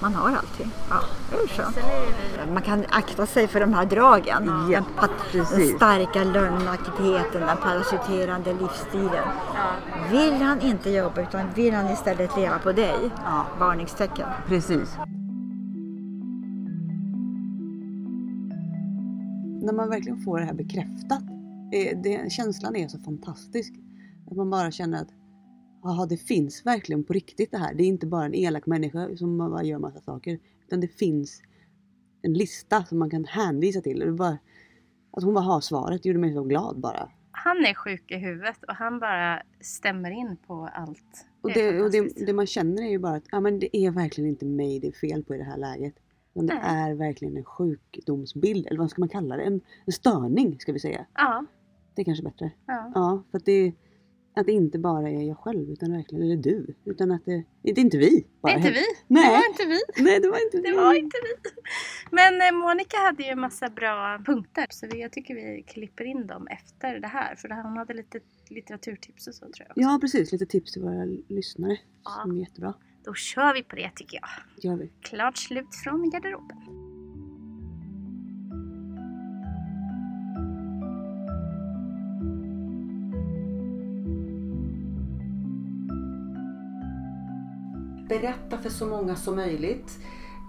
C: Man har allting. Ja, det är skönt. Man kan akta sig för de här dragen.
D: Ja,
C: den starka lögnaktigheten, den parasiterande livsstilen. Vill han inte jobba utan vill han istället leva på dig?
D: Ja.
C: Varningstecken.
D: Precis. När man verkligen får det här bekräftat, eh, det, känslan är så fantastisk. Att man bara känner att Jaha, det finns verkligen på riktigt det här. Det är inte bara en elak människa som bara gör massa saker. Utan det finns en lista som man kan hänvisa till. Och det bara, att hon bara har svaret gjorde mig så glad bara.
E: Han är sjuk i huvudet och han bara stämmer in på allt.
D: Och
E: Det
D: det, och det,
E: fantastiskt.
D: det man känner är ju bara att ja, men det är verkligen inte mig det är fel på i det här läget. Utan det
E: Nej.
D: är verkligen en sjukdomsbild, eller vad ska man kalla det? En, en störning ska vi säga.
E: Ja,
D: Det är kanske bättre.
E: ja.
D: Ja, för att det, att det inte bara är jag själv, utan verkligen, eller du. Utan att det, det är inte vi.
E: Det
D: Bara.
E: är inte vi.
D: Nej.
E: Det var inte vi.
D: Nej, det var inte
E: Det
D: vi.
E: var inte vi. Men eh, Monica hade ju en massa bra punkter så jag tycker vi klipper in dem efter det här. För det här, hon hade lite litteraturtips och så tror jag. också.
D: Ja, precis. Lite tips till våra lyssnare.
E: Ja.
D: Som är jättebra.
E: Då kör vi på det tycker jag.
D: Gör vi.
E: Klart slut från garderoben.
A: berätta för så många som möjligt.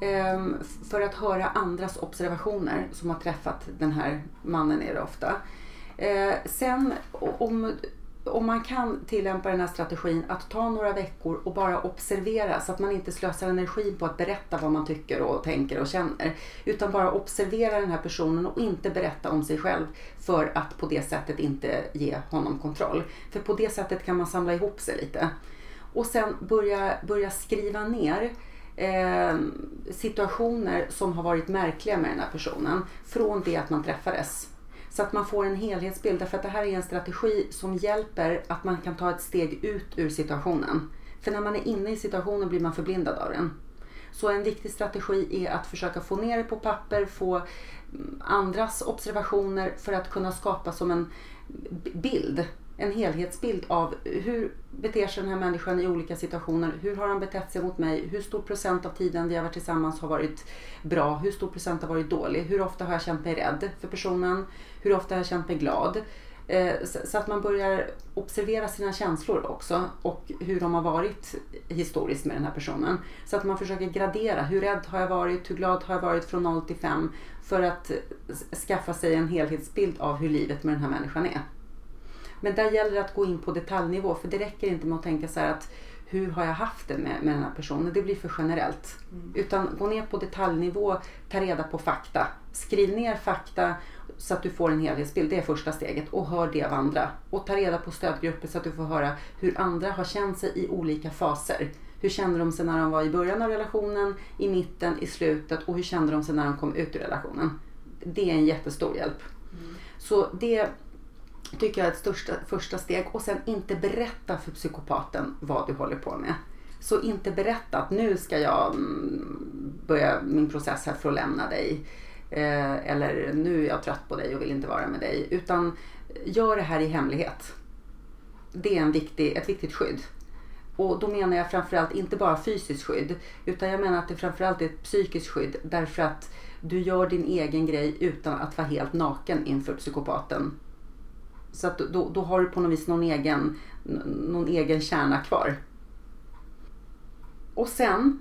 A: ehm, För att höra andras observationer som har träffat den här mannen är det ofta. Eh, Sen om, om man kan tillämpa den här strategin att ta några veckor och bara observera så att man inte slösar energi på att berätta vad man tycker och tänker och känner. Utan bara observera den här personen och inte berätta om sig själv för att på det sättet inte ge honom kontroll. För på det sättet kan man samla ihop sig lite. Och sen börja, börja skriva ner eh, situationer som har varit märkliga med den här personen från det att man träffades. Så att man får en helhetsbild. Därför att det här är en strategi som hjälper att man kan ta ett steg ut ur situationen. För när man är inne i situationen blir man förblindad av den. Så en viktig strategi är att försöka få ner det på papper, få mm, andras observationer för att kunna skapa som en bild, en helhetsbild av hur beter sig den här människan i olika situationer. Hur har han betett sig mot mig? Hur stor procent av tiden vi har varit tillsammans har varit bra? Hur stor procent har varit dålig? Hur ofta har jag känt mig rädd för personen? Hur ofta har jag känt mig glad? Eh, så att man börjar observera sina känslor också och hur de har varit historiskt med den här personen. Så att man försöker gradera. Hur rädd har jag varit? Hur glad har jag varit från 0 till 5? För att skaffa sig en helhetsbild av hur livet med den här människan är. Men där gäller det att gå in på detaljnivå för det räcker inte med att tänka så här att hur har jag haft det med, med den här personen? Det blir för generellt. Utan gå ner på detaljnivå, ta reda på fakta. Skriv ner fakta så att du får en helhetsbild. Det är första steget. Och hör det av andra. Och ta reda på stödgrupper så att du får höra hur andra har känt sig i olika faser. Hur kände de sig när de var i början av relationen, i mitten, i slutet och hur kände de sig när de kom ut ur relationen. Det är en jättestor hjälp. Så det tycker jag är ett största, första steg. Och sen inte berätta för psykopaten vad du håller på med. Så inte berätta att nu ska jag mm, börja min process här för att lämna dig. Eh, eller nu är jag trött på dig och vill inte vara med dig. Utan gör det här i hemlighet. Det är en viktig, ett viktigt skydd. Och då menar jag framförallt inte bara fysiskt skydd. Utan jag menar att det framförallt är ett psykiskt skydd. Därför att du gör din egen grej utan att vara helt naken inför psykopaten. Så att då, då har du på något vis någon egen, någon egen kärna kvar. Och sen,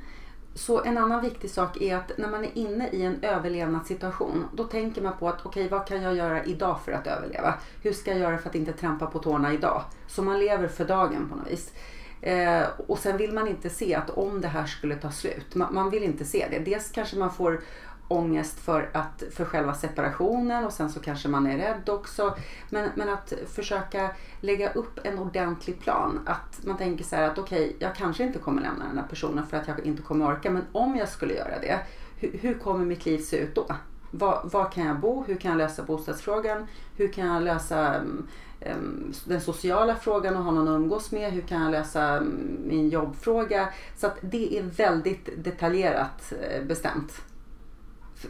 A: så en annan viktig sak är att när man är inne i en överlevnadssituation, då tänker man på att okej, vad kan jag göra idag för att överleva? Hur ska jag göra för att inte trampa på tårna idag? Så man lever för dagen på något vis. Eh, och sen vill man inte se att om det här skulle ta slut, man, man vill inte se det. Dels kanske man får ångest för, att, för själva separationen och sen så kanske man är rädd också. Men, men att försöka lägga upp en ordentlig plan. Att man tänker så här att okej, jag kanske inte kommer lämna den här personen för att jag inte kommer orka. Men om jag skulle göra det, hur, hur kommer mitt liv se ut då? Var, var kan jag bo? Hur kan jag lösa bostadsfrågan? Hur kan jag lösa um, um, den sociala frågan och ha någon att umgås med? Hur kan jag lösa um, min jobbfråga? Så att det är väldigt detaljerat eh, bestämt.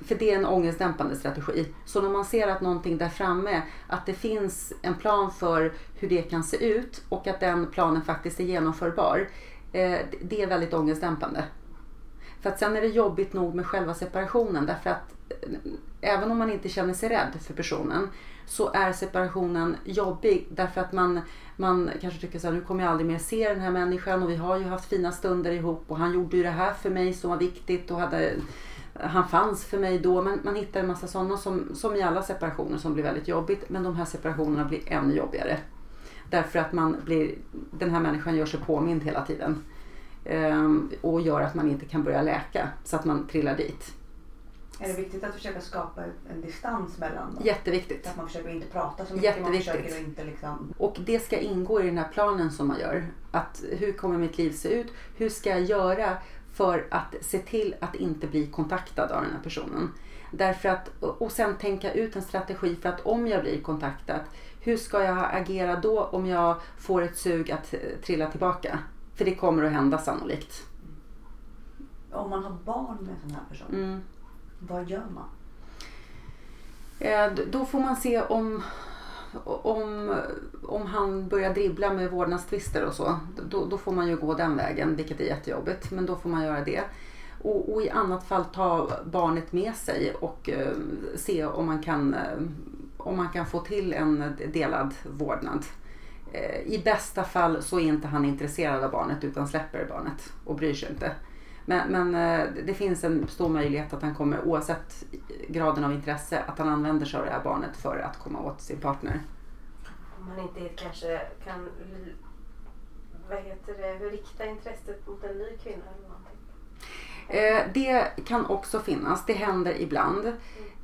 A: För det är en ångestdämpande strategi. Så när man ser att någonting där framme, att det finns en plan för hur det kan se ut och att den planen faktiskt är genomförbar. Eh, det är väldigt ångestdämpande. För att sen är det jobbigt nog med själva separationen därför att eh, även om man inte känner sig rädd för personen så är separationen jobbig därför att man, man kanske tycker så här, nu kommer jag aldrig mer se den här människan och vi har ju haft fina stunder ihop och han gjorde ju det här för mig som var viktigt och hade, han fanns för mig då. Men man hittar en massa sådana som, som i alla separationer som blir väldigt jobbigt men de här separationerna blir ännu jobbigare. Därför att man blir, den här människan gör sig påmind hela tiden. Ehm, och gör att man inte kan börja läka så att man trillar dit.
D: Är det viktigt att försöka skapa en distans mellan dem?
A: Jätteviktigt.
D: Att man försöker inte prata så mycket. Man försöker inte liksom...
A: Och det ska ingå i den här planen som man gör. Att hur kommer mitt liv se ut? Hur ska jag göra för att se till att inte bli kontaktad av den här personen? Därför att, och sen tänka ut en strategi för att om jag blir kontaktad, hur ska jag agera då om jag får ett sug att eh, trilla tillbaka? För det kommer att hända sannolikt.
D: Om man har barn med en sån här person,
A: Mm.
D: vad gör man?
A: Eh, Då får man se om, om, om han börjar dribbla med vårdnadstvister och så. Då, då får man ju gå den vägen, vilket är jättejobbigt. Men då får man göra det. Och, och i annat fall ta barnet med sig och eh, se om man, kan, eh, om man kan få till en delad vårdnad. Eh, I bästa fall så är inte han intresserad av barnet utan släpper barnet och bryr sig inte. Men, men eh, det finns en stor möjlighet att han kommer, oavsett graden av intresse, att han använder sig av det här barnet för att komma åt sin partner.
E: Om han inte kanske kan vad heter det, rikta intresset mot en ny kvinna eller
A: det kan också finnas, det händer ibland.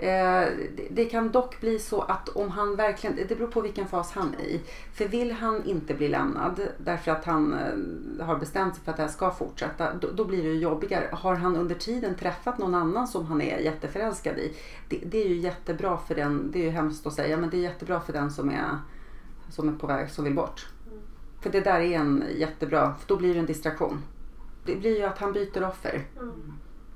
A: Eh, det, kan dock bli så att om han verkligen, det beror på vilken fas han är i. För vill han inte bli lämnad därför att han eh, har bestämt sig för att det här ska fortsätta, då, då blir det ju jobbigare. Har han under tiden träffat någon annan som han är jätteförälskad i, det, det är ju jättebra för den, det är ju hemskt att säga, men det är jättebra för den som är, som är på väg, som vill bort. För det där är en jättebra, för då blir det en distraktion. Det blir ju att han byter offer.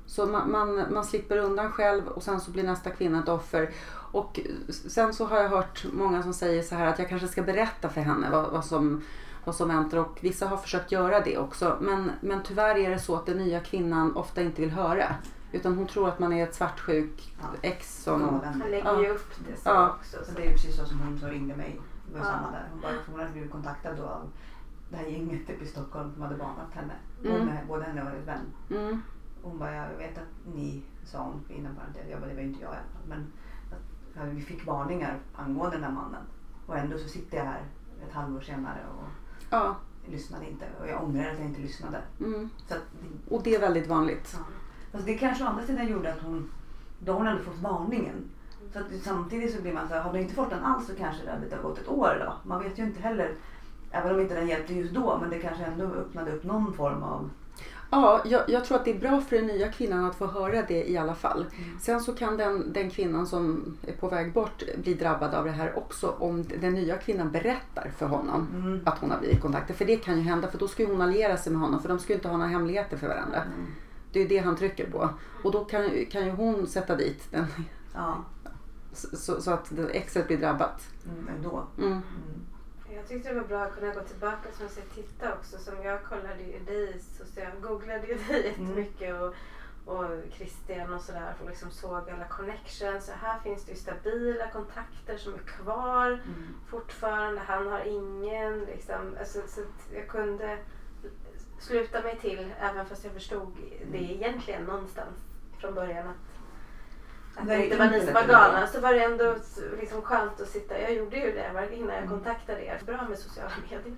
A: Så man, man, man slipper undan själv och sen så blir nästa kvinna ett offer. Och sen så har jag hört många som säger så här att jag kanske ska berätta för henne vad, vad, som, vad som väntar och vissa har försökt göra det också. Men, men tyvärr är det så att den nya kvinnan ofta inte vill höra. Utan hon tror att man är ett svartsjuk
D: Ja.
A: ex som...
E: Han lägger
A: Ja.
E: ju upp det så
A: Ja.
E: också.
D: Så det är precis så som hon som ringde mig. Det var
E: Ja.
D: samma där. Hon, bara, hon hade blivit kontaktad då av det här gänget uppe i Stockholm som hade varnat henne.
A: Mm.
D: Hon, med- både henne och hennes vän.
A: Mm,
D: Hon bara, jag vet att ni, sa hon inom parentes, jag bara, det var inte jag i alla fall. Men att, ja, vi fick varningar angående den här mannen. Och ändå så sitter jag här ett halvår senare och
A: ja,
D: lyssnade inte. Och jag ångrar att jag inte lyssnade.
A: mm.
D: Så att,
A: Och det är väldigt vanligt.
D: Ja. Fast det kanske å andra sidan gjorde att hon, då har hon ändå fått varningen. Så att samtidigt så blir man så här, har du inte fått den alls så kanske det hade gått ett år då. Man vet ju inte heller, även om inte den hjälpte just då, men det kanske ändå öppnade upp någon form av...
A: Ja, jag, jag tror att det är bra för den nya kvinnan att få höra det i alla fall. Sen så kan den, den kvinnan som är på väg bort bli drabbad av det här också om den nya kvinnan berättar för honom
D: Mm.
A: att hon har blivit kontaktad. För det kan ju hända för då ska ju hon alliera sig med honom för de ska ju inte ha några hemligheter för varandra.
D: Mm.
A: Det är ju det han trycker på. Och då kan, kan ju hon sätta dit den
D: Ja,
A: så, så att exet blir drabbat.
D: mm, ändå.
A: Mm.
D: Mm.
E: Jag tyckte det var bra att kunna gå tillbaka som jag titta också. Som jag kollade ju dig, så jag googlade ju [LAUGHS] dig jättemycket och, och Christian och sådär. Och liksom såg alla connections. Så här finns det ju stabila kontakter som är kvar
D: Mm.
E: fortfarande. Han har ingen liksom. Alltså, så jag kunde sluta mig till även fast jag förstod det egentligen någonstans från början att att inte var ni
D: inte
E: som var galna. Så var det ändå liksom skönt att sitta. Jag gjorde ju det innan jag
D: Mm.
E: kontaktade er. Bra med sociala medier.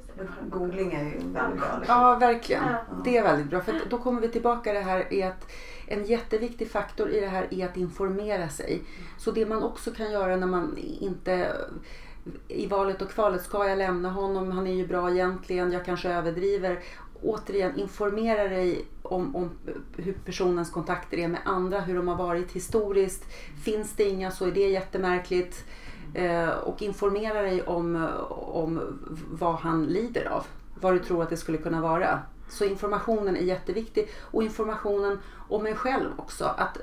D: Googling är ju väldigt bra. Liksom.
A: Ja, verkligen.
E: Ja.
A: Det är väldigt bra. För då kommer vi tillbaka det här i att en jätteviktig faktor i det här är att informera sig. Så det man också kan göra när man inte i valet och kvalet, ska jag lämna honom? Han är ju bra egentligen, jag kanske överdriver. Återigen, informera dig om, om hur personens kontakter är med andra, hur de har varit historiskt. Finns det inga så är det jättemärkligt. Eh, och informera dig om, om vad han lider av. Vad du tror att det skulle kunna vara. Så informationen är jätteviktig och informationen om mig själv också. Att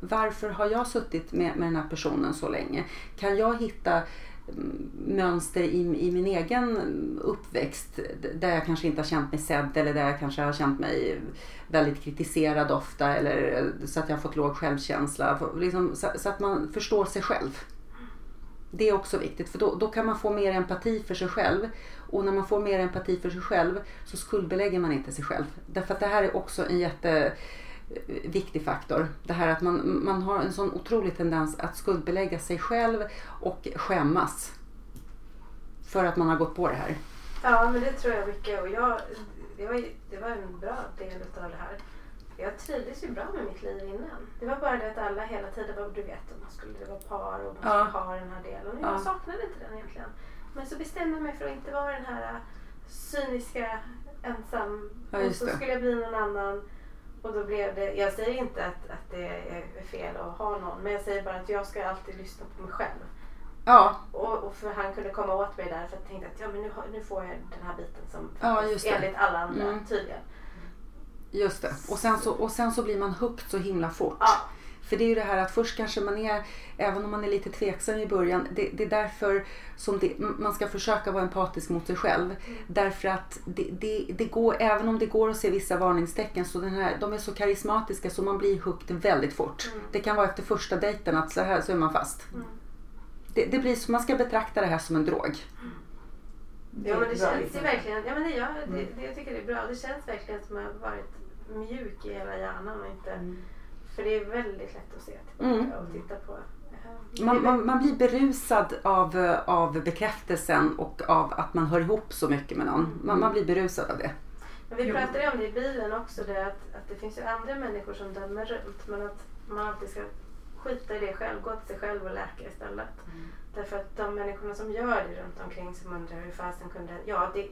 A: varför har jag suttit med, med den här personen så länge? Kan jag hitta mönster i, i min egen uppväxt där jag kanske inte har känt mig sedd eller där jag kanske har känt mig väldigt kritiserad ofta eller så att jag har fått låg självkänsla. Liksom, så, så att man förstår sig själv. Det är också viktigt för då, då kan man få mer empati för sig själv. Och när man får mer empati för sig själv så skuldbelägger man inte sig själv. Därför att det här är också en jätte jätteviktig faktor. Det här att man, man har en sån otrolig tendens att skuldbelägga sig själv och skämmas. För att man har gått på det här.
E: Ja, men det tror jag mycket. Och jag, det, var, det var en bra del av det här. Jag trivdes ju bra med mitt liv innan. Det var bara det att alla hela tiden var, du vet, man skulle det var par och man
A: Ja.
E: skulle ha den här delen. Och
A: Ja.
E: jag saknade inte den egentligen. Men så bestämde jag mig för att inte vara den här cyniska, ensam.
A: Ja,
E: och så skulle jag bli någon annan. Och då blev det, jag säger inte att, att det är fel att ha någon. Men jag säger bara att jag ska alltid lyssna på mig själv.
A: Ja,
E: Och, och för han kunde komma åt mig där för att jag tänkte att ja, men nu, nu får jag den här biten som
A: Ja,
E: enligt alla andra
A: Mm.
E: tydligen.
A: just det. Och sen, så, och sen så blir man hooked så himla fort.
E: Ja.
A: För det är ju det här att först kanske man är, även om man är lite tveksam i början, det, det är därför som det, man ska försöka vara empatisk mot sig själv. Därför att det, det, det går, även om det går att se vissa varningstecken, så den här, de är så karismatiska så man blir hooked väldigt fort. Det kan vara efter första dejten att så här så är man fast. Det, det blir så, man ska betrakta det här som en drog.
E: Ja men det känns ju
J: liknelse.
E: verkligen, ja men det gör, det, det, jag tycker det är bra. Det känns verkligen som att jag har varit mjuk i hela hjärnan och inte, för det är väldigt lätt att se tillbaka
A: Mm.
E: och titta på.
A: Man, man, man blir berusad av, av bekräftelsen och av att man hör ihop så mycket med någon. Man, man blir berusad av det.
E: Men vi pratade om det i bilen också, det att, att det finns ju andra människor som dömer runt men att man alltid ska skita i det själv, gå till sig själv och läka istället. Därför att de människorna som gör det runt omkring som undrar hur fasen kunde... Ja, det,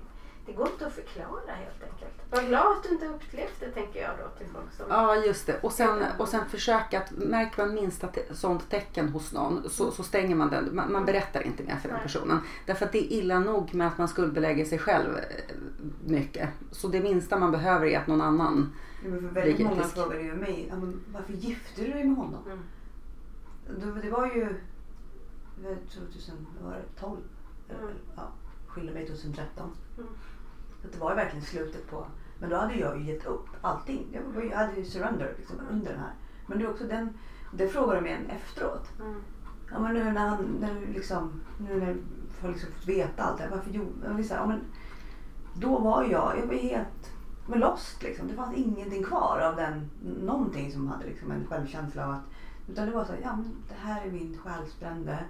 E: det går inte att förklara helt enkelt. Var glad att du inte upplevt det tänker jag då till folk som...
A: Ja, just det. Och sen, och sen försöka att, märker man minsta te- sånt tecken hos någon så, så stänger man den. Man, man berättar inte mer för den
E: Nej.
A: personen. Därför att det är illa nog med att man skuldbelägger sig själv eh, mycket. Så det minsta man behöver är att någon annan...
D: Ja, men för väldigt många
A: risk.
D: frågade ju mig, varför gifte du dig med honom?
E: Mm.
D: Det, det var ju det var 2012.
E: Mm.
D: Ja, skilde mig 2013.
E: Mm.
D: Så det var ju verkligen slutet på... Men då hade jag ju gett upp allting. Jag, hade ju surrender liksom, under den här. Men det är också den... Det frågar de igen efteråt.
E: Mm.
D: Ja men nu när han, när du liksom, nu när har liksom fått veta allt det här, varför gjorde ja, men då var jag, jag var helt men lost liksom. Det fanns ingenting kvar av den, någonting som hade liksom en självkänsla av att, utan det var så här, ja men det här är min själsfrände.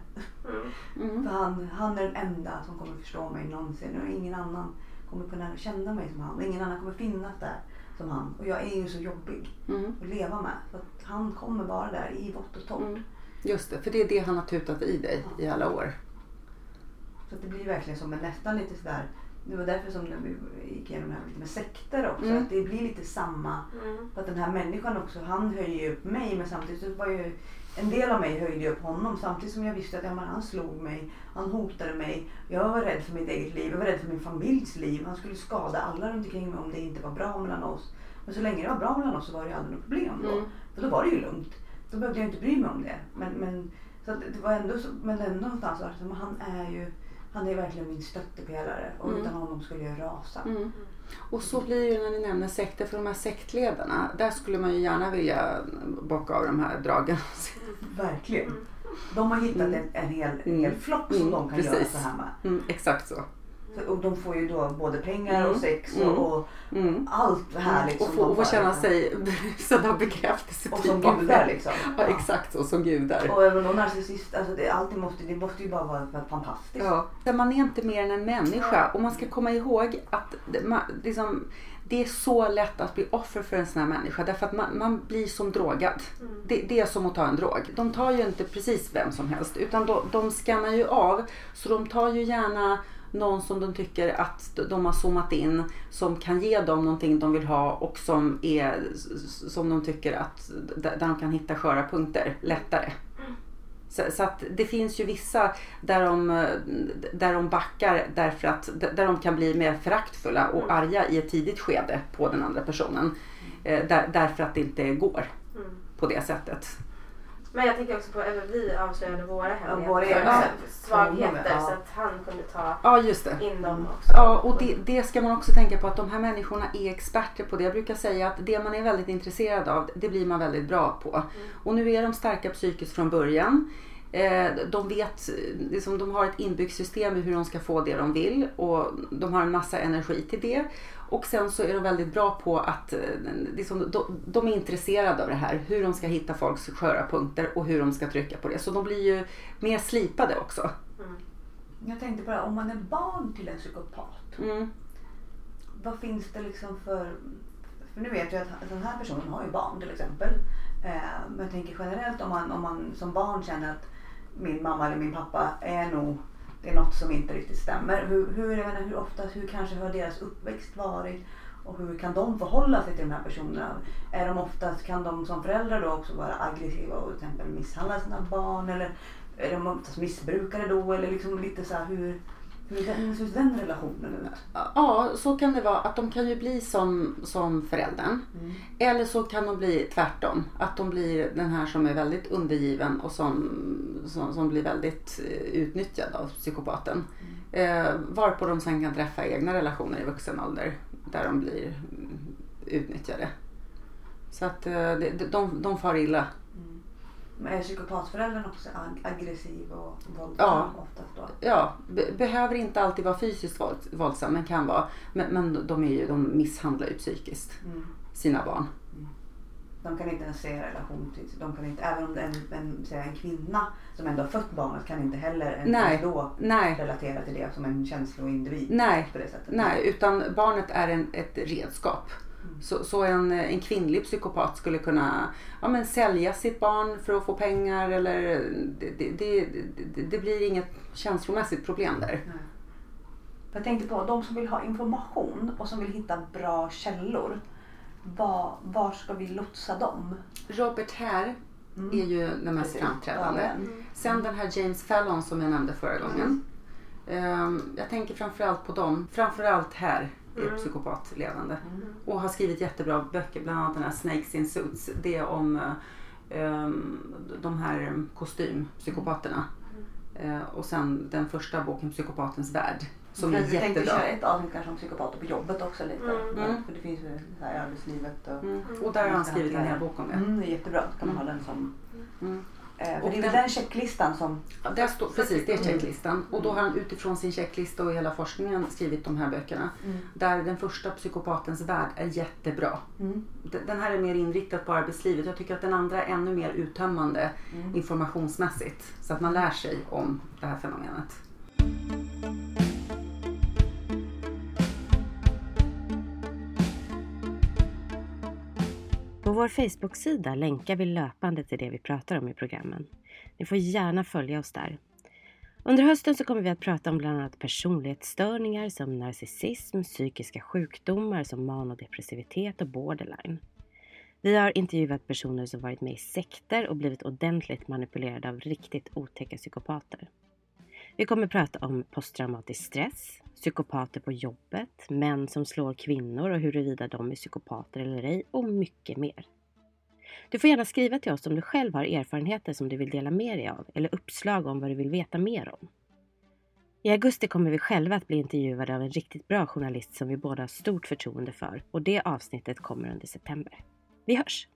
E: Mm.
A: Mm.
D: För han, han är den enda som kommer förstå mig någonsin och ingen annan kommer kunna känna mig som han och ingen annan kommer finnas där som han. Och jag är ju så jobbig
A: Mm.
D: att leva med. För att han kommer vara där i vått och torrt.
A: Mm. Just det, för det är det han har tutat i dig i alla år.
D: Så att det blir verkligen som en nästan lite sådär. Det var därför som när vi gick igenom det här lite med sekter också.
A: Mm.
D: Att det blir lite samma.
E: Mm.
D: Att den här människan också, han höjer upp mig men samtidigt så var ju en del av mig höjde upp honom samtidigt som jag visste att ja, han slog mig, han hotade mig. Jag var rädd för mitt eget liv, jag var rädd för min familjs liv. Han skulle skada alla runt omkring mig om det inte var bra mellan oss. Men så länge det var bra mellan oss så var det ju aldrig något problem då.
A: Mm.
D: För då var det ju lugnt. Då behövde jag inte bry mig om det. Men, men, så det var ändå så, men ändå någonstans var det som, han är ju han är verkligen min stöttepelare och
A: Mm.
D: utan honom skulle jag rasa.
A: Mm. Och så blir det ju när ni nämner sekter, för de här sektledarna, där skulle man ju gärna vilja bocka av de här dragen. [LAUGHS]
D: Verkligen. De har hittat en, en hel, en hel
A: Mm.
D: flock som
A: Mm,
D: de kan göra
A: precis.
D: så här med.
A: Mm, exakt så.
D: Och de får ju då både pengar och
A: Mm.
D: sex
A: Mm.
D: och, och
A: Mm.
D: allt härligt
A: och
D: som
A: få,
D: de
A: och få
D: får,
A: känna
D: liksom.
A: sig [LAUGHS] berusad av bekräftelse.
D: Och som gudar liksom.
A: Ja, exakt så, som gudar.
D: Och även om narcissist, alltså det, alltid måste, det måste ju bara vara fantastiskt.
A: Ja. Man är inte mer än en människa och man ska komma ihåg att det, man, liksom, det är så lätt att bli offer för en sån här människa därför att man, man blir som drogad. Det, det är som att ta en drog. De tar ju inte precis vem som helst utan de, de skannar ju av så de tar ju gärna någon som de tycker att de har zoomat in som kan ge dem någonting de vill ha och som, är, som de tycker att där de kan hitta sköra punkter lättare. Så, så att det finns ju vissa där de, där de backar därför att där de kan bli mer föraktfulla och arga i ett tidigt skede på den andra personen. Eh, där, därför att det inte går
E: Mm.
A: på det sättet.
E: Men jag tänker också på att vi avslöjade våra hemligheter.
D: våra.
E: Ja. Svagheter
D: Ja.
E: så att han kunde ta
A: Ja, just det.
E: in dem också.
A: Ja, och det, det ska man också tänka på att de här människorna är experter på det. Jag brukar säga att det man är väldigt intresserad av, det blir man väldigt bra på. Och nu är de starka psykiskt från början. Eh, De vet, liksom, de har ett inbyggt system i hur de ska få det de vill och de har en massa energi till det. Och sen så är de väldigt bra på att eh, liksom, de, de är intresserade av det här. Hur de ska hitta folks sköra punkter och hur de ska trycka på det. Så de blir ju mer slipade också.
D: Jag tänkte här, om man är barn till en psykopat.
A: Mm.
D: Vad finns det liksom för... För nu vet jag att den här personen har ju barn till exempel. Eh, men jag tänker generellt om man, om man som barn känner att min mamma eller min pappa är nog... Det är något som inte riktigt stämmer. Hur, hur, menar, hur ofta, hur kanske har deras uppväxt varit? Och hur kan de förhålla sig till de här personerna? Är de oftast, kan de som föräldrar då också vara aggressiva och till exempel misshandla sina barn? Eller är de oftast missbrukare då? Eller liksom lite så här hur, hur, ser den relationen ut?
A: Ja, så kan det vara. Att de kan ju bli som, som föräldern. Eller så kan de bli tvärtom. Att de blir den här som är väldigt undergiven och som, som, som blir väldigt eh, utnyttjad av psykopaten. Eh, varpå de sen kan träffa egna relationer i vuxen ålder där de blir mm, utnyttjade. Så att eh, de, de, de far illa.
D: Men är psykopatföräldern också ag- aggressiv och våldsam
A: Ja.
D: oftast då?
A: Ja, be, behöver inte alltid vara fysiskt våld, våldsam men kan vara. Men, men de, är ju, de misshandlar ju psykiskt
D: Mm.
A: sina barn.
D: De kan inte ens se relation till, de kan inte, även om det är en, en, en kvinna som ändå har fött barnet kan inte heller
A: Nej.
D: då
A: Nej.
D: relatera till det som en känsloindivid
A: Nej,
D: på det sättet.
A: nej, utan barnet är en, ett redskap.
D: Mm.
A: Så, så en, en kvinnlig psykopat skulle kunna ja, men sälja sitt barn för att få pengar eller det, det, det, det, blir inget känslomässigt problem där.
D: Jag tänkte på de som vill ha information och som vill hitta bra källor. Var, var ska vi lotsa dem?
A: Robert Hare är ju den mest
D: Precis.
A: framträdande.
D: Men-
A: Sen den här James Fallon som jag nämnde förra gången. Ehm, jag tänker framförallt på dem. Framförallt här är psykopatledande. Och har skrivit jättebra böcker, bland annat den här Snakes in Suits. Det är om eh, ehm, de här kostympsykopaterna. Eh, och sen den första boken Psykopatens värld. Som är
D: jag tänkte
A: jättebra.
D: köra ett avsnitt kanske om psykopater på jobbet också lite.
A: Mm.
D: För det finns ju så här i arbetslivet. Och,
A: Mm. Och där har han skrivit en hel bok om det.
D: Mm, det är jättebra. Då kan man ha den som...
A: Mm.
D: Eh,
A: Och
D: det är väl
A: den-
D: checklistan som...
A: Ja, står, precis, det är checklistan. Och då har han utifrån sin checklista och hela forskningen skrivit de här böckerna. Där den första psykopatens värld är jättebra.
D: Mm.
A: Den här är mer inriktad på arbetslivet. Jag tycker att den andra är ännu mer uttömmande informationsmässigt. Så att man lär sig om det här fenomenet.
C: Vår Facebook-sida länkar vi löpande till det vi pratar om i programmen. Ni får gärna följa oss där. Under hösten så kommer vi att prata om bland annat personlighetsstörningar som narcissism, psykiska sjukdomar som manodepressivitet och borderline. Vi har intervjuat personer som varit med i sekter och blivit ordentligt manipulerade av riktigt otäcka psykopater. Vi kommer prata om posttraumatisk stress, psykopater på jobbet, män som slår kvinnor och huruvida de är psykopater eller ej och mycket mer. Du får gärna skriva till oss om du själv har erfarenheter som du vill dela med dig av eller uppslag om vad du vill veta mer om. I augusti kommer vi själva att bli intervjuade av en riktigt bra journalist som vi båda har stort förtroende för och det avsnittet kommer under september. Vi hörs!